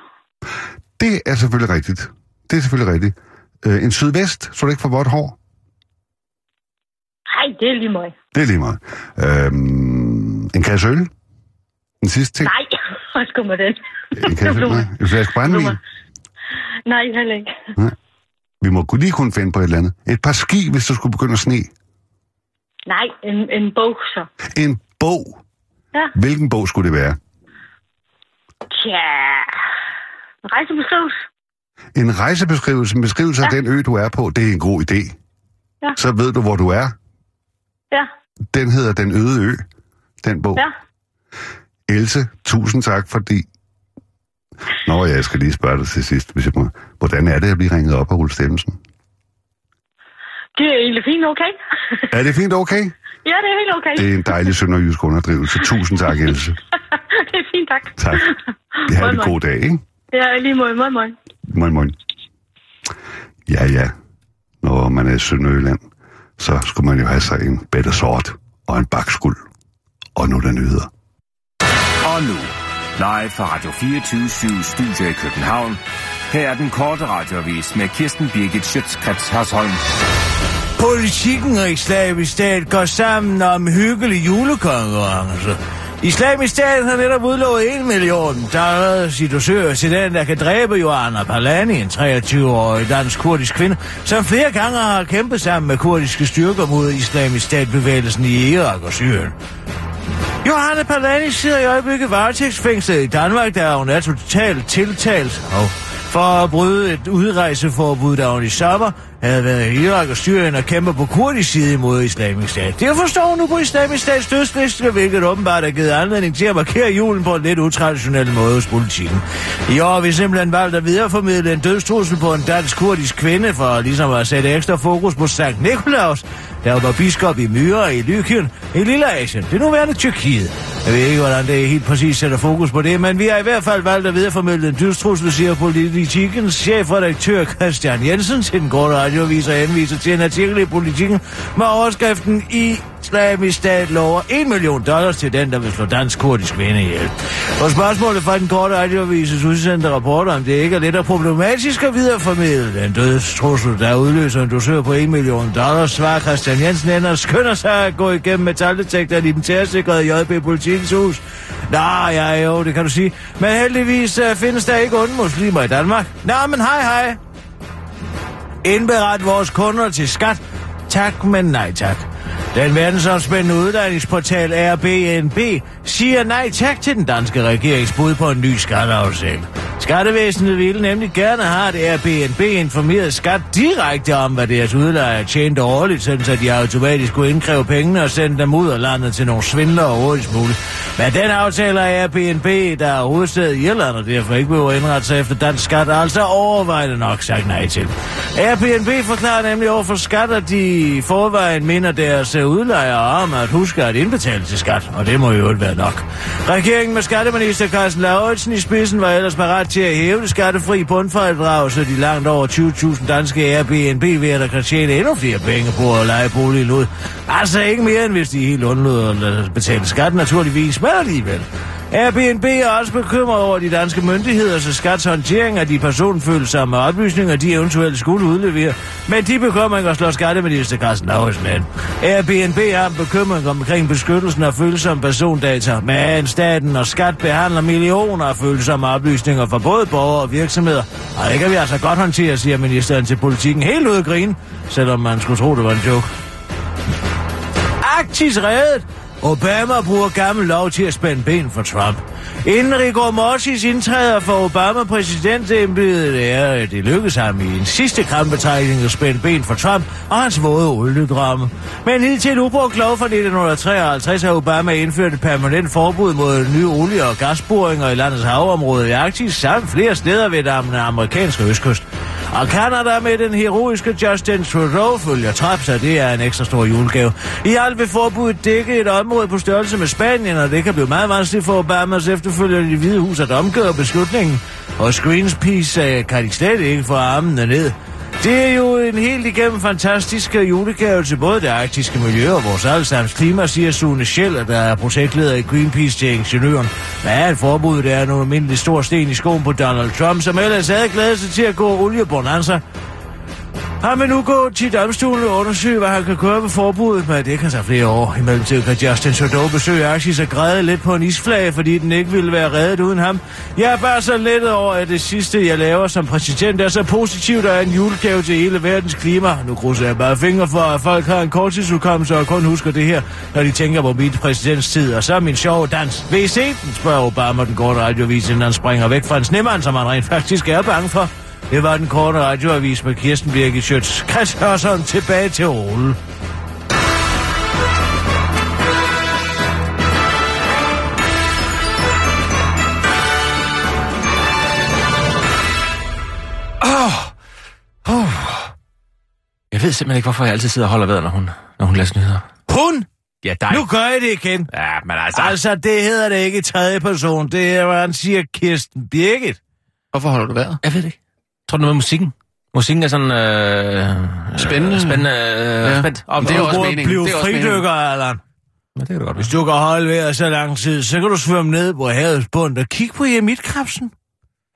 Det er selvfølgelig rigtigt. Det er selvfølgelig rigtigt. Øh, en sydvest, så du ikke får vådt hår. Nej, det er lige meget. Det er lige meget. Øhm, en kasse øl. En sidste ting. Nej, hvad skulle med den? En kasse øl. Nej, en flaske brændvin. Nej, heller ikke. Vi må lige kunne finde på et eller andet. Et par ski, hvis du skulle begynde at sne. Nej, en, en bog så. En bog. Ja. Hvilken bog skulle det være? Tja, en rejsebeskrivelse. En rejsebeskrivelse, en beskrivelse ja. af den ø, du er på, det er en god idé. Ja. Så ved du, hvor du er. Ja, Den hedder Den Øde Ø, den bog. ja. Else, tusind tak, fordi... Nå, jeg skal lige spørge dig til sidst, hvis jeg må. Hvordan er det at blive ringet op af Ulf Stemmensen? Det er egentlig fint, okay? Er det fint okay? ja, det er helt okay. Det er en dejlig sønderjysk underdrivelse. Tusind tak, Else. det er fint, tak. Tak. Vi har en god dag, ikke? Ja, lige måde. Moin, moin. Moin, moin. Ja, ja. Når man er i Sønderjylland, så skulle man jo have sig en bedre sort og en bakskuld. Og nu der nyheder. Og nu, live fra Radio 24 Studio i København. Her er den korte radiovis med Kirsten Birgit Schøtzgrads Hasholm. Politikken og islamisk stat går sammen om hyggelig julekonkurrence. Islamisk stat har netop udlovet 1 million dollars i dosør til den, der kan dræbe Joanna Palani, en 23-årig dansk-kurdisk kvinde, som flere gange har kæmpet sammen med kurdiske styrker mod islamisk statbevægelsen i Irak og Syrien. Johanne Palani sidder i øjeblikket varetægtsfængslet i Danmark, der hun er totalt tiltalt og for at bryde et udrejseforbud, da hun i sommer havde været i Irak og Syrien og kæmper på kurdisk side imod islamisk stat. Det forstår hun nu på islamisk stats dødsliste, hvilket åbenbart har givet anledning til at markere julen på en lidt utraditionel måde hos politikken. I år har vi simpelthen valgt at videreformidle en dødstrussel på en dansk-kurdisk kvinde for ligesom at sætte ekstra fokus på Sankt Nikolaus, der var biskop i Myre i Lykien i Lille Asien, det nuværende Tyrkiet. Jeg ved ikke, hvordan det helt præcis sætter fokus på det, men vi har i hvert fald valgt at videreformidle en dødstrussel, siger politikens chefredaktør Christian Jensen til den korte radioavis og henviser til en artikel i politikken med overskriften i Islamisk stat lover 1 million dollars til den, der vil slå dansk-kurdisk kvinde ihjel. Og spørgsmålet fra den korte radioavises udsendte rapporter, om det ikke er lidt og problematisk at videreformidle den dødstrussel, der udløser en dosør på 1 million dollars, svarer Christian Jensen ender skynder sig at gå igennem metaldetektoren i den tærsikrede JB Politikens hus. Nå, ja, jo, det kan du sige. Men heldigvis uh, findes der ikke onde muslimer i Danmark. Nå, men hej, hej. Indberet vores kunder til skat. Tak, men nej tak. Den verdensomspændende uddannelsesportal Airbnb siger nej tak til den danske regerings bud på en ny skatteaftale. Skattevæsenet ville nemlig gerne have, at Airbnb informerede skat direkte om, hvad deres udlejere tjente årligt, sådan så de automatisk kunne indkræve pengene og sende dem ud af landet til nogle svindlere hurtigst muligt. Men den aftaler Airbnb, der er hovedsted i Irland, og derfor ikke behøver indrette sig efter dansk skat, er altså overvejende nok sagt nej til. Airbnb forklarer nemlig overfor skat, at de forvejen minder deres udlejere om at huske at indbetale til skat, og det må jo være nok. Regeringen med skatteminister Carsten Lauritsen i spidsen var ellers parat til at hæve det skattefri bundfradrag, så de langt over 20.000 danske Airbnb ved at kan tjene endnu flere penge på at lege boligen ud. Altså ikke mere end hvis de helt undlod at betale skat naturligvis, men alligevel. Airbnb er også bekymret over de danske myndigheders skats håndtering af de personfølsomme oplysninger, de eventuelt skulle udlevere. Men de bekymringer slår skatteminister Carsten Lauritsen med. Airbnb har en bekymring omkring beskyttelsen af følsomme persondata, men staten og skat behandler millioner af følsomme oplysninger for både borgere og virksomheder. Og det kan vi altså godt håndtere, siger ministeren til politikken helt ud af grin, selvom man skulle tro, det var en joke. Arktis reddet! Obama bruger gammel lov til at spænde ben for Trump. Inden Rigor Mortis indtræder for Obama præsidentembedet er, det lykkedes ham i en sidste krampetrækning at spænde ben for Trump og hans våde oliedramme. Men hidtil ubrugt lov fra 1953 har Obama indført et permanent forbud mod nye olie- og gasboringer i landets havområde i Arktis samt flere steder ved den amerikanske østkyst. Og Canada med den heroiske Justin Trudeau følger trap, så det er en ekstra stor julegave. I alt vil forbuddet dække et område på størrelse med Spanien, og det kan blive meget vanskeligt for Obamas efterfølgende i det hvide hus at omgøre beslutningen. Og Greenpeace øh, kan de slet ikke få armene ned. Det er jo en helt igennem fantastisk øh, julegave til både det arktiske miljø og vores allesammens klima, siger Sune Schell, der er projektleder i Greenpeace til ingeniøren. Hvad er et forbud? Det er en almindelig stor sten i skoen på Donald Trump, som ellers havde glædet sig til at gå oliebonanza. Han vil nu gå til domstolen og undersøge, hvad han kan køre ved forbuddet, men det kan tage flere år. I mellemtiden kan Justin Trudeau besøge Axis og græde lidt på en isflage, fordi den ikke ville være reddet uden ham. Jeg er bare så lidt over, at det sidste, jeg laver som præsident, er så positivt og er en julegave til hele verdens klima. Nu krydser jeg bare fingre for, at folk har en korttidsudkommelse og kun husker det her, når de tænker på min præsidentstid. Og så er min sjove dans. Vil I se den, spørger Obama den korte radiovis, inden han springer væk fra en snemand, som han rent faktisk er bange for. Det var den korte radioavis med Kirsten Birgit Schøtz. Chris Hørsson tilbage til Ole. Oh. Oh. Jeg ved simpelthen ikke, hvorfor jeg altid sidder og holder vejret, når hun, når hun læser nyheder. Hun? Ja, dig. Nu gør jeg det igen. Ja, men altså... Altså, det hedder det ikke i tredje person. Det er, hvad han siger, Kirsten Birgit. Hvorfor holder du vejret? Jeg ved det ikke. Tror du noget med musikken? Musikken er sådan... Øh, Spændende. Spændende. Øh, Ja. spændt. Men det er også meningen. Bliv Det er fridykker, Allan. Ja, det kan du godt Hvis du kan holde vejret så lang tid, så kan du svømme ned på havets bund og kigge på jemitkrabsen.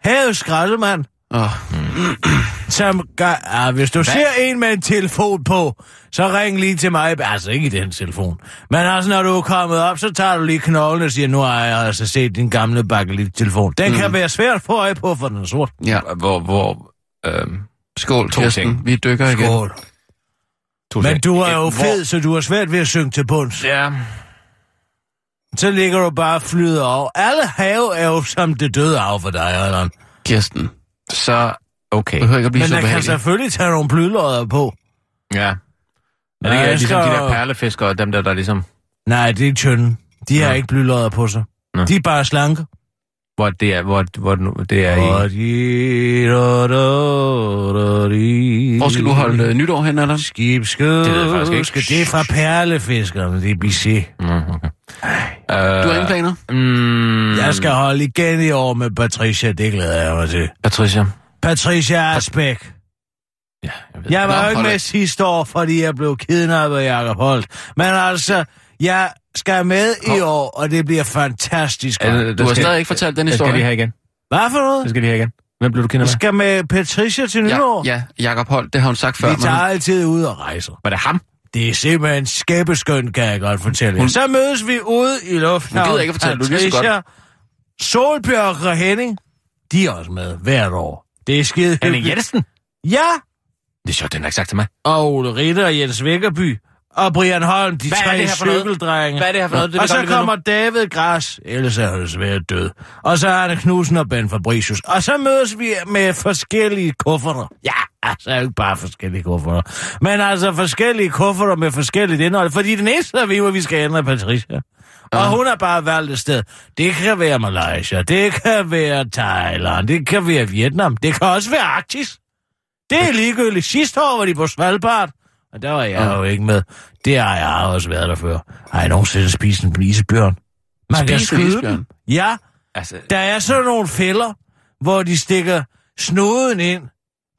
Havets skraldemand. Oh. Som, gør- ja, hvis du Hvad? ser en med en telefon på, så ring lige til mig. Altså ikke i den telefon. Men altså, når du er kommet op, så tager du lige knoglen og siger, nu har jeg altså set din gamle bakelit-telefon. Den mm. kan være svært at få øje på, for den er sort. Ja. Hvor... hvor øh, Skål, To Kirsten. ting. Vi dykker igen. Skål. to Men ting. du er jo hvor- fed, så du har svært ved at synge til bunds. Ja. Så ligger du bare og flyder over. Alle have er jo som det døde af for dig, Allan. Kirsten. Så okay. Behøver ikke at blive Men så der kan selvfølgelig tage nogle blylodder på. Ja. Er det jeg ligesom de skal- der perlefiskere, dem der, der ligesom... Nej, det er tynde. De har Nå. ikke blylodder på sig. Nå. De er bare slanke. Hvor det er, hvor, hvor nu- det er i... de. Hvor skal du holde øh, nytår hen, Allan? Skibskød. Det ved jeg faktisk ikke. Det er fra perlefiskerne, det er BC. Nå, okay. Uh, Du har ingen planer? Mm, Jeg skal holde igen i år med Patricia, det glæder jeg mig til. Patricia. Patricia Asbæk. Ja, jeg ved. Jeg var Nå, jo ikke med sidste år, fordi jeg blev kidnappet af Jacob Holt. Men altså, jeg skal med i år, og det bliver fantastisk. Det- Du har skal- stadig ikke fortalt den Det skal historie. de have igen. Hvad for noget? Det skal de have igen. Hvem blev du kendt med? skal med Patricia til nytår. Ja, ja, Jakob Holt, det har hun sagt før. Vi men tager hun- altid ud og rejser. Var det ham? Det er simpelthen skæbeskønt, kan jeg godt fortælle. Hun- Så mødes vi ude i luften. Hun gider ikke fortælle, du er lige så godt. Solbjørg og Henning, de er også med hvert år. Det er skide hyggeligt. Jensen? Ja, Det er sjovt, den har ikke sagt til mig. og Ole Ritter og Jens Vækkerby og Brian Holm, de Hvad er tre det her for noget? cykeldrenge. Hvad er det her for noget? Det og så godt lige vide kommer David Gras, ellers er han desværre død. Og så er det Knudsen og Ben Fabricius. Og så mødes vi med forskellige kufferter. Ja, altså ikke bare forskellige kufferter. Men altså forskellige kufferter med forskelligt indhold. Fordi den eneste, der ved, hvor vi skal ændre, er Patricia. Og hun har bare valgt et sted. Det kan være Malaysia, det kan være Thailand, det kan være Vietnam, det kan også være Arktis. Det er ligegyldigt. Sidste år var de på Svalbard, og der var jeg jo ikke med. Det har jeg også været der før. Har jeg nogensinde spist en isbjørn? Man kan Spist en skyde dem. Ja, Altså, der er sådan nogle fælder, hvor de stikker snuden ind.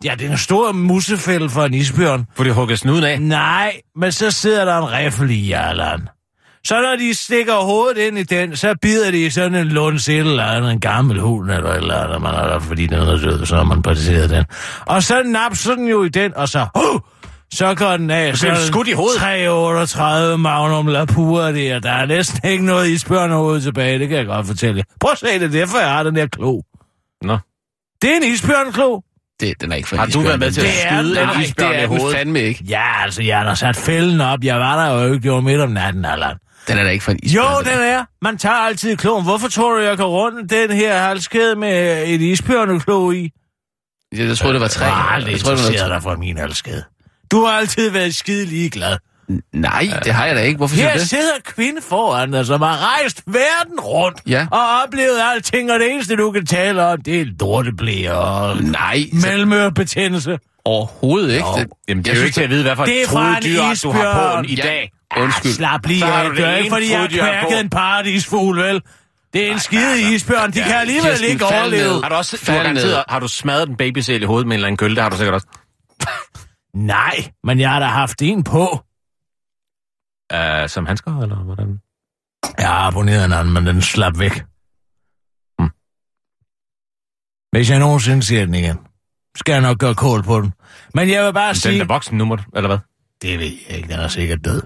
Ja, det er en stor musefælde for en isbjørn. får de hugget snuden af? Nej, men så sidder der en riffel i Jarland. Så når de stikker hovedet ind i den, så bider de i sådan en lunds et eller andet, en gammel hund eller et eller andet, man har der, fordi den er død, så har man parteret den. Og så napser den jo i den, og så, uh, så går den af. Så er skudt i hovedet. 338 Magnum Lapua der. Der er næsten ikke noget isbjørnehoved tilbage, det kan jeg godt fortælle jer. Prøv at se det, det er derfor jeg har den der klo. Nå. Det er en isbjørnklo. Det, den er ikke for Har du været med til at Det er skyde den en ikke. isbjørn det i er hovedet? fandme ikke. Ja, altså, jeg har sat fælden op. Jeg var der jo ikke. Det var midt om natten, Allan. Den er da ikke for en isbjørn. Jo, den er. Man tager altid kloen. Hvorfor tror du, jeg går rundt den her halskæde med et isbjørneklo i? Jeg, jeg troede, det var tre. Jeg har aldrig jeg troede, det interesseret dig for min halskæde. Du har altid været skide ligeglad. Nej, det har jeg da ikke. Hvorfor siger Her du det? sidder kvinde foran dig, som har rejst verden rundt Ja. og oplevet alting, og det eneste, du kan tale om, det er lorteblæ og Nej, så- mellemørebetændelse. overhovedet ikke. Jo. Det, Jamen, det er jeg jo ikke til at vide, hvad for Det er fra en dyr, du har på isbjørn. i Ja. dag. Undskyld. Slap lige Så har af. du Det er ikke, fordi jeg har kværket en paradisfugl, vel? Det er en skide isbjørn. De kan alligevel Kirsten, ikke overleve. Har du også du har, du smadret en babysæl i hovedet med en eller anden kølle? Det har du sikkert også. Nej, men jeg har da haft en på. Uh, som handsker, eller hvordan? Jeg har abonneret en anden, men den slap væk. Hmm. Hvis jeg nogensinde ser den igen, skal jeg nok gøre kål på den. Men jeg vil bare Den sige, er voksen nu, må du- eller hvad? det ved jeg ikke, den er sikkert død.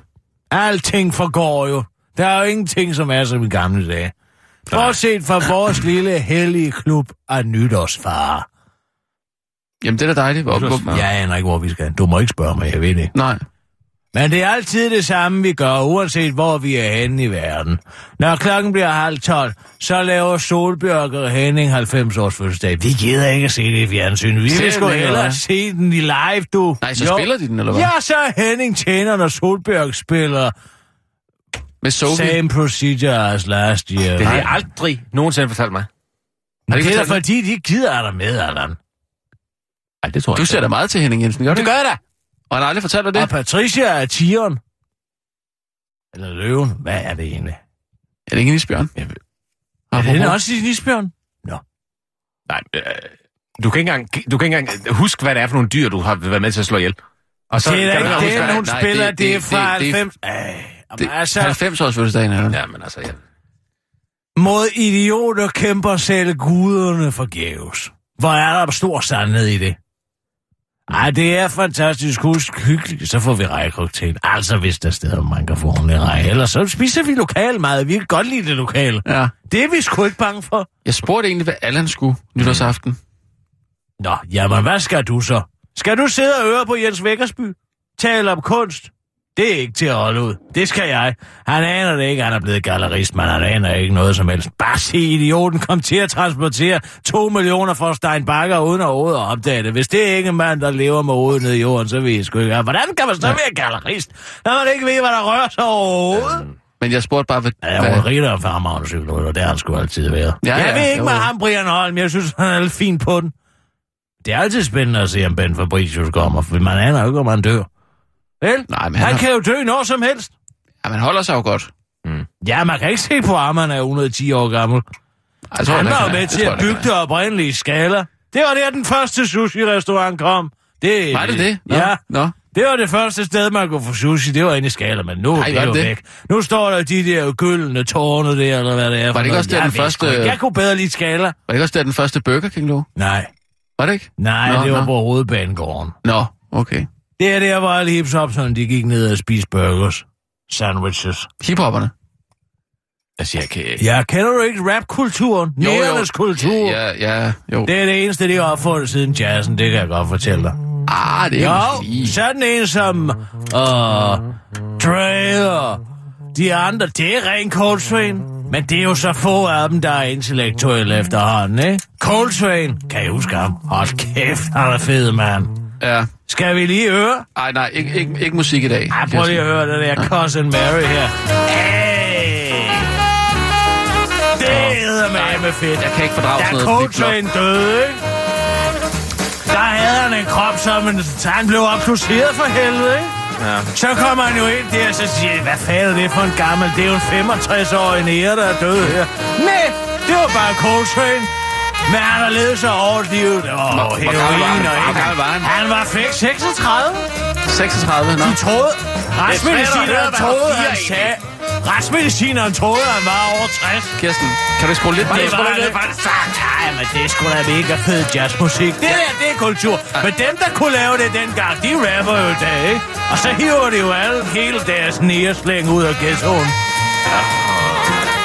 Alting forgår jo. Der er jo ingenting, som er som i gamle dage. Bortset fra vores lille hellige klub af nytårsfare. Jamen, det er da dejligt. Hvor, hvor. Jeg aner ikke, hvor vi skal. Du må ikke spørge mig, jeg ved det. nej. Men det er altid det samme, vi gør, uanset hvor vi er henne i verden. Når klokken bliver halv tolv, så laver Solbjørg og Henning 90 års fødselsdag. Vi gider ikke se det i fjernsyn. Vi vil sgu hellere se den i live, du. Nej, så spiller de den, eller hvad? Ja, så er Henning tjener, når Solbjørg spiller Med Sophie. Same Procedure as last year. Det har jeg aldrig nogensinde fortalt mig. Men ikke det er da fordi, de gider dig med, Allan. Nej, det tror jeg Du ser da meget til Henning Jensen, gør Det ikke? gør jeg da. Og han har aldrig fortalt dig det? Og Patricia er tigeren. Eller løven. Hvad er det egentlig? Er det ikke en isbjørn? Jeg ved. Er den også en isbjørn? Nej, øh, du kan, ikke engang, du kan ikke engang huske, hvad det er for nogle dyr, du har været med til at slå ihjel. Og Så det er kan da du ikke det, hvad- hun nej, spiller. det- Det er det- fra det- det- 90. Ej, Det, altså, 90 års fødselsdagen er det. Ja, men altså, ja. mod idioter kæmper selv guderne forgæves. Hvor er der stor sandhed i det? Ej, det er fantastisk husk hyggeligt. Så får vi rejekoktail. Altså, hvis der er steder, man kan få ordentlig rej. Ellers så spiser vi lokal mad. Vi kan godt lide det lokale. Ja. Det er vi sgu ikke bange for. Jeg spurgte egentlig, hvad Allan skulle nytårsaften. Nå, jamen hvad skal du så? Skal du sidde og høre på Jens Vækkersby? Tale om kunst? Det er ikke til at holde ud. Det skal jeg. Han aner det ikke, han er blevet gallerist, men han aner ikke noget som helst. Bare se idioten kom til at transportere to millioner fra Stein Bakker uden at overhovedet at opdage det. Hvis det er ikke en mand, der lever med hovedet nede i jorden, så ved jeg sgu ikke. Hvordan kan man så være gallerist, når man ikke ved, hvad der rører sig overhovedet? Men jeg spurgte bare, hvad... Ja, jeg var rigtig og farmavn cykelrytter, det har han sgu altid været. Ja, jeg ja, ved ikke jo, med ham, Brian Holm, jeg synes, han er lidt fin på den. Det er altid spændende at se, om Ben Fabricius kommer, for man aner jo ikke, om han dør. Vel? Nej, men han, han har- kan jo dø når som helst. ja, man holder sig jo godt. Mm. Ja, man kan ikke se på ham, han er 110 år gammel. Jeg tror, han var jo med til at bygge det oprindelige skala. Det var der, den første sushi-restaurant kom. Det, Var det det? Nå. Ja. Nå. Det var det første sted, man kunne få sushi. Det var inde i Skala, men nu Ej, er det jo væk. Nu står der de der gyldne tårne der, eller hvad det er. Var det ikke også der, Jeg den første- ikke. Jeg kunne bedre lide Skala. Var det ikke også der, den første Burger King lå? Nej. Var det ikke? Nej, Nå, det var nå. på Hovedbanegården. Nå, okay. Det er der, hvor alle hipshopserne, de gik ned og spiste burgers. Sandwiches. Hiphopperne? Altså, jeg kan... Ja, kender du ikke rapkulturen? Jo, jo. Nærernes kultur. Ja, ja, jo. Det er det eneste, de har opfundet siden jazzen, det kan jeg godt fortælle dig. Ah, det er Jo, lige. sådan en som uh, Dre og de andre, det er ren Coltrane. Men det er jo så få af dem, der er intellektuelle efterhånden, ikke? Coltrane, kan I huske ham? Hold kæft, han er fed, mand. Ja. Skal vi lige høre? Ej, nej, ikke, ikke, ikke musik i dag. Ej, prøv lige at høre det der Cousin Mary her. Hey! Det er med fedt. Jeg kan ikke fordrage Da sådan noget. Coltrane døde, ikke? Der havde han en krop, som en, han blev obduceret for helvede, ikke? Ja. Så kommer han jo ind der, og så siger jeg, hvad fanden er det for en gammel? Det er jo en 65-årig nære, der er død her. Nej, det var bare Coltrane. Men han har levet så hårdt livet. Åh, Hvor- hvor gammel var heroin han? og Hvor gammel var han? Han var fik 36. 36, nå. De troede... Retsmedicineren hvad troede, han han sagde... Retsmedicineren troede, han var over 60. Kirsten, kan du skrue lidt ned? Det var det var sagt. Nej, men det er sgu da mega fed jazzmusik. Det der, det er kultur. Men dem, der kunne lave det dengang, de rapper jo i dag, ikke? Og så hiver de jo alle hele deres næreslæng ud af ghettoen.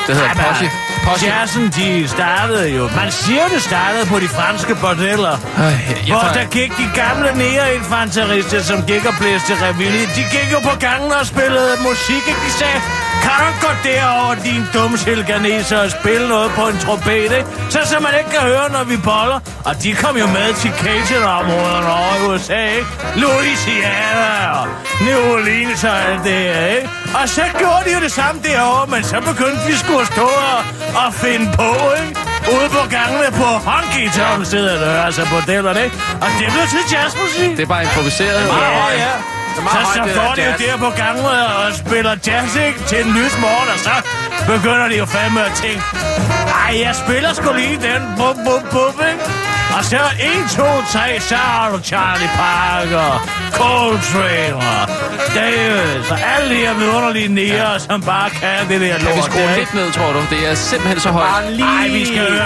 Det hedder Ej, Posse. Jazzen, de startede jo... Man siger, det startede på de franske bordeller. Ej, jeg Hvor der gik de gamle nære-infanterister, som gik og blæste reville. De gik jo på gangen og spillede musik, ikke? De sagde, kan du gå derover, din dumme silganeser, og spille noget på en trompet, ikke? Så, så man ikke kan høre, når vi boller. Og de kom jo med til Cajun-områderne over i USA, ikke? Louisiana og New Orleans og alt det ikke? Og så gjorde de jo det samme derovre, men så begyndte vi sgu at stå og, og finde på, ikke? Ude på gangene på honky tonk sidder der, altså bordellerne, ikke? Og det blev til jazzmusik. Det er bare improviseret. Ja, ja. Det meget Så, så det der de jo der på gangen og spiller jazz, ikke? Til en lys morgen, og så begynder de jo fandme at tænke, ej, jeg spiller sgu lige den, bum, bum, bum, ikke? Og så 1, 2, 3, så har du Charlie Parker, Coltrane og Davis, og alle de her vidunderlige nære, som bare kan det der Kan vi lort skrue ikke? lidt ned, tror du? Det er simpelthen så højt. Ej, vi skal høre.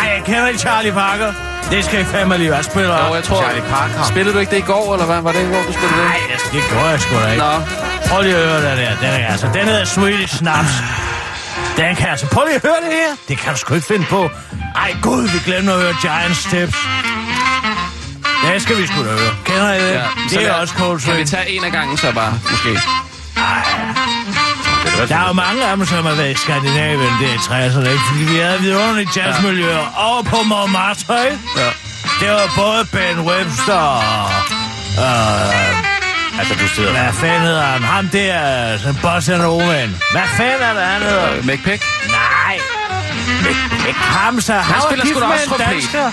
Ej, jeg kender ikke Charlie Parker. Det skal I fandme lige være. Spiller... Jo, jeg tror... Charlie Parker. Spillede du ikke det i går, eller hvad? Var det i går, du spillede det? Nej, det- det gør jeg sgu da ikke. Nå. Prøv lige at høre den der. Den er altså... Den hedder Swedish Snaps. Den kan altså... Prøv lige at høre det her. Det kan du sgu ikke finde på. Ej, gud, vi glemte at høre Giant Steps. Det skal vi sgu da høre. Kender I det? Ja, det er lad- også Coltrane. Kan vi tage en af gangen så bare, måske? Der er jo mange af dem, som har været i Skandinavien, det er i 60'erne, ikke? Fordi vi havde vidunderlige jazzmiljøer over på Montmartre, ikke? Ja. Det var både Ben Webster og... Øh, Altså, du sidder... hvad fanden hedder han? Ham der, sådan bossa nova Hvad fanden er det, han hedder? Øh, McPick? Nej. Ikke ham, så. Han, var spiller sgu da også trompet.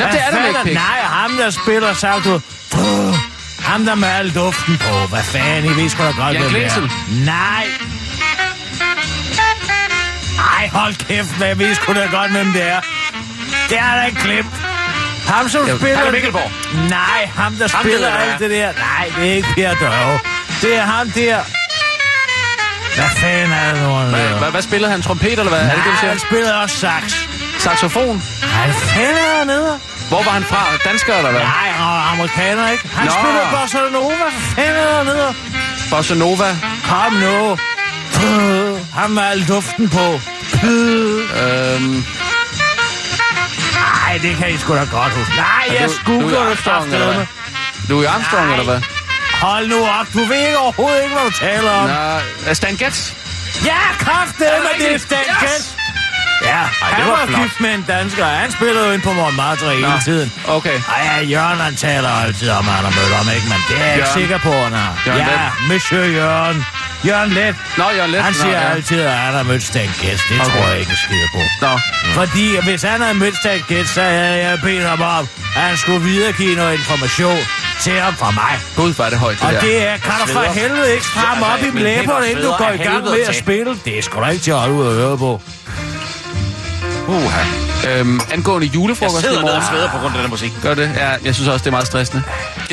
Nå, det er da fanden McPick. Nej, ham der spiller. Puh, ham der med al duften på. Hvad fanden, I ved sgu da godt, Jan det er. Glensen? Nej. Ej, hold kæft, hvad jeg ved sgu da godt, hvem det er. Det er da ikke glemt. Ham, som Ja, spiller... Palle Mikkelborg. Nej, ham, der Ham spiller ved jeg, alt det der. Nej, det er ikke Per Dørve. Det er ham der... Hvad fanden er det nu, han Hvad, hvad, hvad spillede han? Trompet, eller hvad? er det det, Nej, han spiller også sax. Saxofon? Nej, hvad fanden er han nede? Hvor var han fra? Dansker, eller hvad? Nej, er amerikaner, ikke? Han Nå. spiller Bossa Nova. Fanden er nede? Bossa Nova? Kom nu. Ham med al duften på. Øhm, Nej, det kan I sgu da godt huske. Nej, Er jeg du- det eller hvad? kraftedeme. Louis Armstrong, Nej. eller hvad? Hold nu op. Du ved ikke overhovedet ikke, hvad du taler om. Nå, Stan Getz? Ja, kraftedeme, Er det er? Stan Yes! Getz. Ja, han var var flot. gift med en dansker. Han spillede jo ind på Montmartre hele Nå, tiden. Okay. Ej, ja, Jørgen han taler altid om, at han har mødt ham, ikke? Men det er jeg ikke sikker på, han har. Jørgen ja, Leth. Monsieur Jørgen. Jørgen Let. Nå, Jørgen Let. Han Nå, siger ja. altid, at han har mødt Stan Getz. Det Okay. tror jeg ikke en skid på. Nå, Fordi hvis han havde mødt Stan Getz, så havde jeg bedt ham om, at han skulle videregive noget information til ham fra mig. Gud, hvor er det højt, det Og der. det er, kan du for helvede ikke stramme Altså, op i læberne, inden du går i gang med at spille? Det er sgu da ikke til at holde ud og høre på. Uha. Øhm, angående Jeg julefrokost i sidder ned og morgen. sveder på grund af den her musik. Gør det? Ja, jeg synes også, det er meget stressende.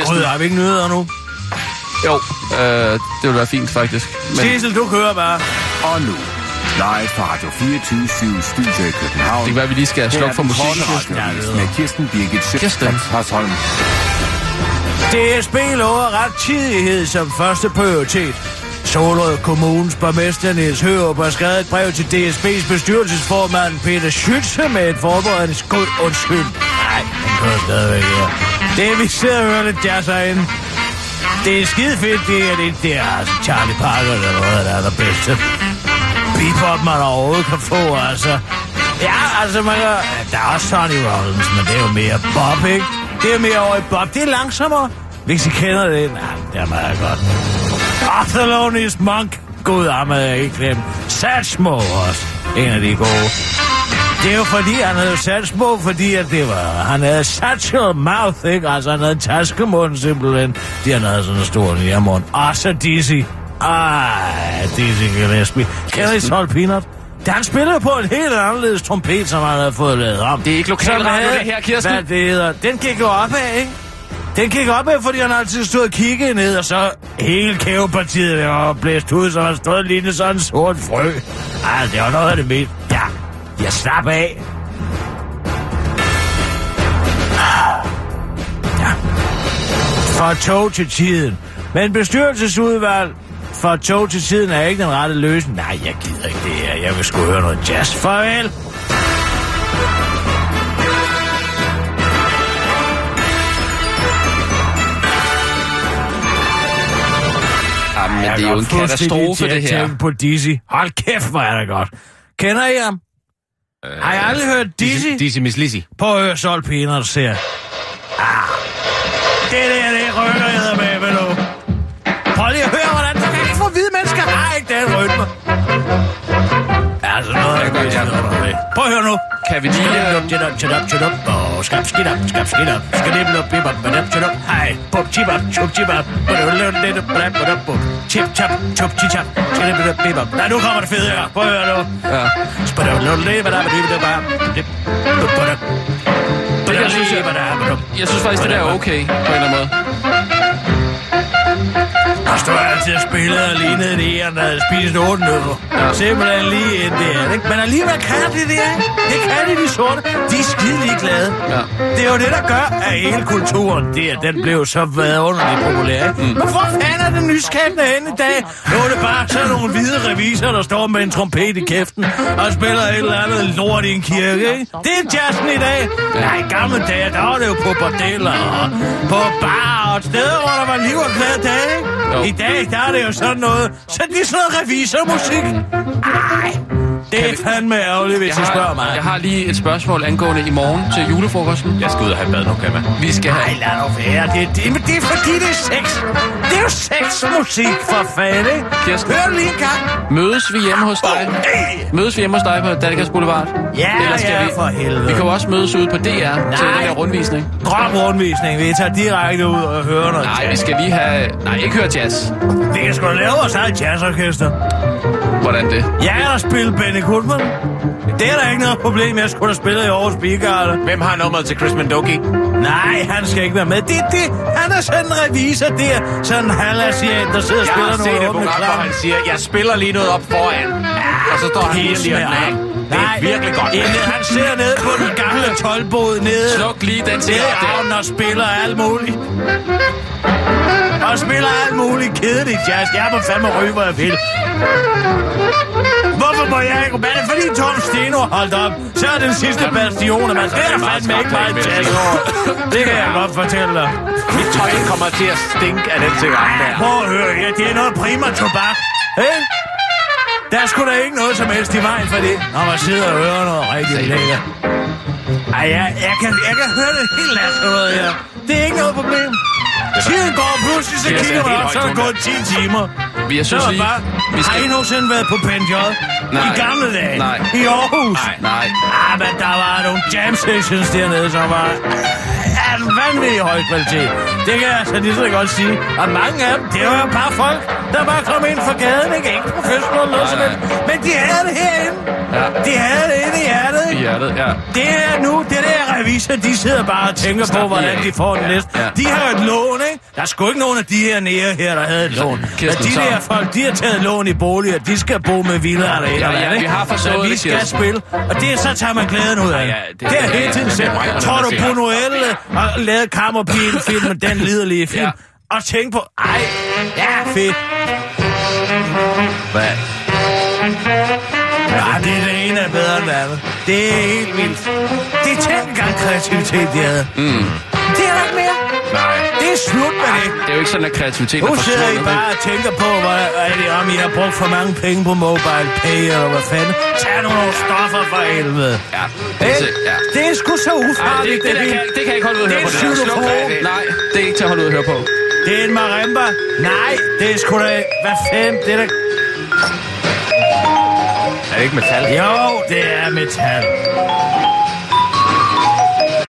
Gud, har vi ikke nyheder nu? Jo, øh, det vil være fint faktisk. Men Sissel, du kører bare. Og nu, live fra Radio 24 Studio i København. det kan være, at vi lige skal slukke for musikken. Med Kirsten Birgit Hasholm. DSB lover rettidighed som første prioritet. Solrød Kommunes borgmester Niels Hørup har skrevet et brev til DSB's bestyrelsesformand Peter Schütze med et forberedende skud undskyld. Nej, den kører stadigvæk her. Det er, vi sidder og hører lidt jazz herinde. Det er skide fedt, det er det, det er altså Charlie Parker, eller noget, der er der bedste. Bebop, man overhovedet kan få, altså. Ja, altså, man kan, der er også Sonny Rollins, men det er jo mere Bob, ikke? Det er mere over i Bob. Det er langsommere. Hvis I kender det, nej, det er meget godt. Arthur Monk. God ham havde jeg ikke glemt. Satchmo også. En af de gode. Det er jo fordi, han havde Satchmo, fordi at det var... Han havde satchel mouth, ikke? Altså, han havde taskemund simpelthen. De han havde sådan en stor nærmund. Og så Dizzy. Ej, Dizzy Gillespie. I Sol Peanut? Da han spillede på en helt anderledes trompet, som han havde fået lavet om. Det er ikke havde- det her, Kirsten. Hvad det hedder. Den gik jo opad, ikke? Den gik opad, fordi han altid stod og kiggede ned, og så hele kævepartiet der var blæst ud, så han stod lige sådan en sort frø. Ej, det var noget af det mest. Ja, jeg slap af. Ja. For tog til tiden. Men bestyrelsesudvalg for tog til tiden er ikke den rette løsning. Nej, jeg gider ikke det her. Jeg vil sgu høre noget jazz. Farvel. Jeg det er jo en katastrofe, det her. på Dizzy. Hold kæft, hvor er det godt. Kender I ham? Øh, Har I aldrig hørt Dizzy? Dizzy Miss Lizzy. På at høre Sol Peanuts her. Ah. Det der, det rykker Prøv at høre nu. Kan vi lige... Skidap, chidap, chidap, chidap, og skab, skidap, skab, skidap, skidip, lup, bibap, badap, chidap, hej, bup, chibap, chup, chibap, badap, lup, lidap, badap, badap, bup, chip, chap, chup, chichap, skidip, lup, bibap. Nej, nu kommer det fede her. Prøv at høre nu. Ja. Badap, dip, bup, badap. Det der synes jeg, jeg synes faktisk, det der er okay, på en eller anden måde. Og spillede og lignede det her, der havde spist otte nødder. Simpelthen lige ind der, ikke? Men alligevel kan de det, ikke? Det kan de, de sorte. De er skide ligeglade. Ja. Det er jo det, der gør, at hele kulturen der, den blev så underligt populær, ikke? Mm. Men hvor fanden er den nyskabende hen i dag? Nu er det bare sådan nogle hvide reviser, der står med en trompet i kæften og spiller et eller andet lort i en kirke, ikke? Det er jazzen i dag. Nej, gamle dage, der var det jo på bordeller og på bar og steder, hvor der var liv og glade dage, ikke? Jo. I dag, der er det jo sådan noget, så det er sådan noget revisormusik. Ej, det er fandme ærgerligt, hvis Jeg I spørger mig. jeg har lige et spørgsmål angående i morgen til julefrokosten. Jeg skal ud og have bad nu, kan man. Vi skal Nej, have... lad nu være. Det, det, men det er fordi, det er sex. Det er jo sexmusik for fanden? Kirsten. Hør lige en gang. Mødes vi hjemme hos dig? Mødes vi hjemme hos dig på Dalgas Boulevard? Ja, Eller skal ja, vi... for helvede. Vi kan jo også mødes ude på DR til Nej. den der rundvisning. Drop rundvisning. Vi tager direkte ud og hører noget Nej, vi skal lige have... Nej, ikke høre jazz. Vi kan sgu lave vores eget jazzorkester. Hvordan det? Jeg er der spille Benny Goodman. Det er der ikke noget problem. Jeg skulle da spille i Aarhus Bigarde. Hvem har nummeret til Chris Mendoki? Nej, han skal ikke være med. Det, det, han er sådan en revisor der. Sådan en halvasiat, der sidder og Jeg spiller har set et program, hvor han siger, jeg spiller lige noget op foran. Og så står han lige og lige og. Det er virkelig godt. Inden han sidder nede på den gamle tolvbåd nede. Sluk lige den der. havnen og spiller alt muligt. Og spiller alt muligt kedeligt jazz. Jeg må fandme ryge, hvor jeg vil. Hvorfor må jeg ikke? Men er det fordi Tom Steno holdt op? Så er den sidste bastion, man. Det er fandme ikke meget jazz over. Det kan jeg godt fortælle dig. Mit tøj kommer til at stinke af den cigaret der. Prøv at høre, ja, det er noget prima tobak. Hey? Der er sgu da ikke noget som helst i vejen for det, når man sidder og hører noget rigtig lækkert. Ej, jeg, jeg, kan, jeg kan høre det helt lad noget her. Det er ikke noget problem. Tiden går, pludselig så Det er kigger man op, så er højt gået 10 timer. Vi- jeg Så synes er det lige, bare, vi skal- Har I nogensinde været på PNJ? Nej. I gamle dage? Nej. I Aarhus? Nej. Nej. Ah, men der var nogle jam sessions dernede, som var af en vanvittig høj kvalitet. Det kan jeg altså lige så godt sige. Og mange af dem, det var jo bare folk, der bare kom ind fra gaden, ikke? Ikke professionelle noget som helst. Men de havde det herinde. Ja. De havde det inde i hjertet, I ikke? hjertet, ja. Det er nu, det der revisor, de sidder bare og tænker på, hvordan de får den næste. ja. De har et lån, ikke? Der er sgu ikke nogen af de her nære her, der havde et lån. Men de der folk, de har taget lån i boliger, de skal bo med villaer Ja, ja, vi har forstået Så vi det, skal Kirsten. spille, og det så tager man glæden ud af. Ja, ja, det, det- det er hele tiden det selv. Tror du, siger. Buñuel har lavet Kammerpigen-filmen, den liderlige film? Ja. Og tænk på, ej, ja, fedt. Hvad? Ja, det er det ene er bedre end det andet. Det er helt vildt. Det er tænk engang kreativitet, de havde. Mm. Det er der ikke mere. Det er slut med det. Det er jo ikke sådan, at kreativitet er Nu sidder I forsvundet. bare og tænker på, hvad, er det, om I har brugt for mange penge på mobile pay, eller hvad fanden. Tag nu nogle stoffer for helvede. Ja, det, er, ja. det er sgu så Ej, det, ufarligt, det, der kan, det kan jeg ikke holde ud at Det høre er på. en det xylofon. det. Nej, det er ikke til at holde ud at høre på. Det er en marimba. Nej, det er sgu da... Hvad fanden? Det er da... Er det ikke metal? Jo, det er metal.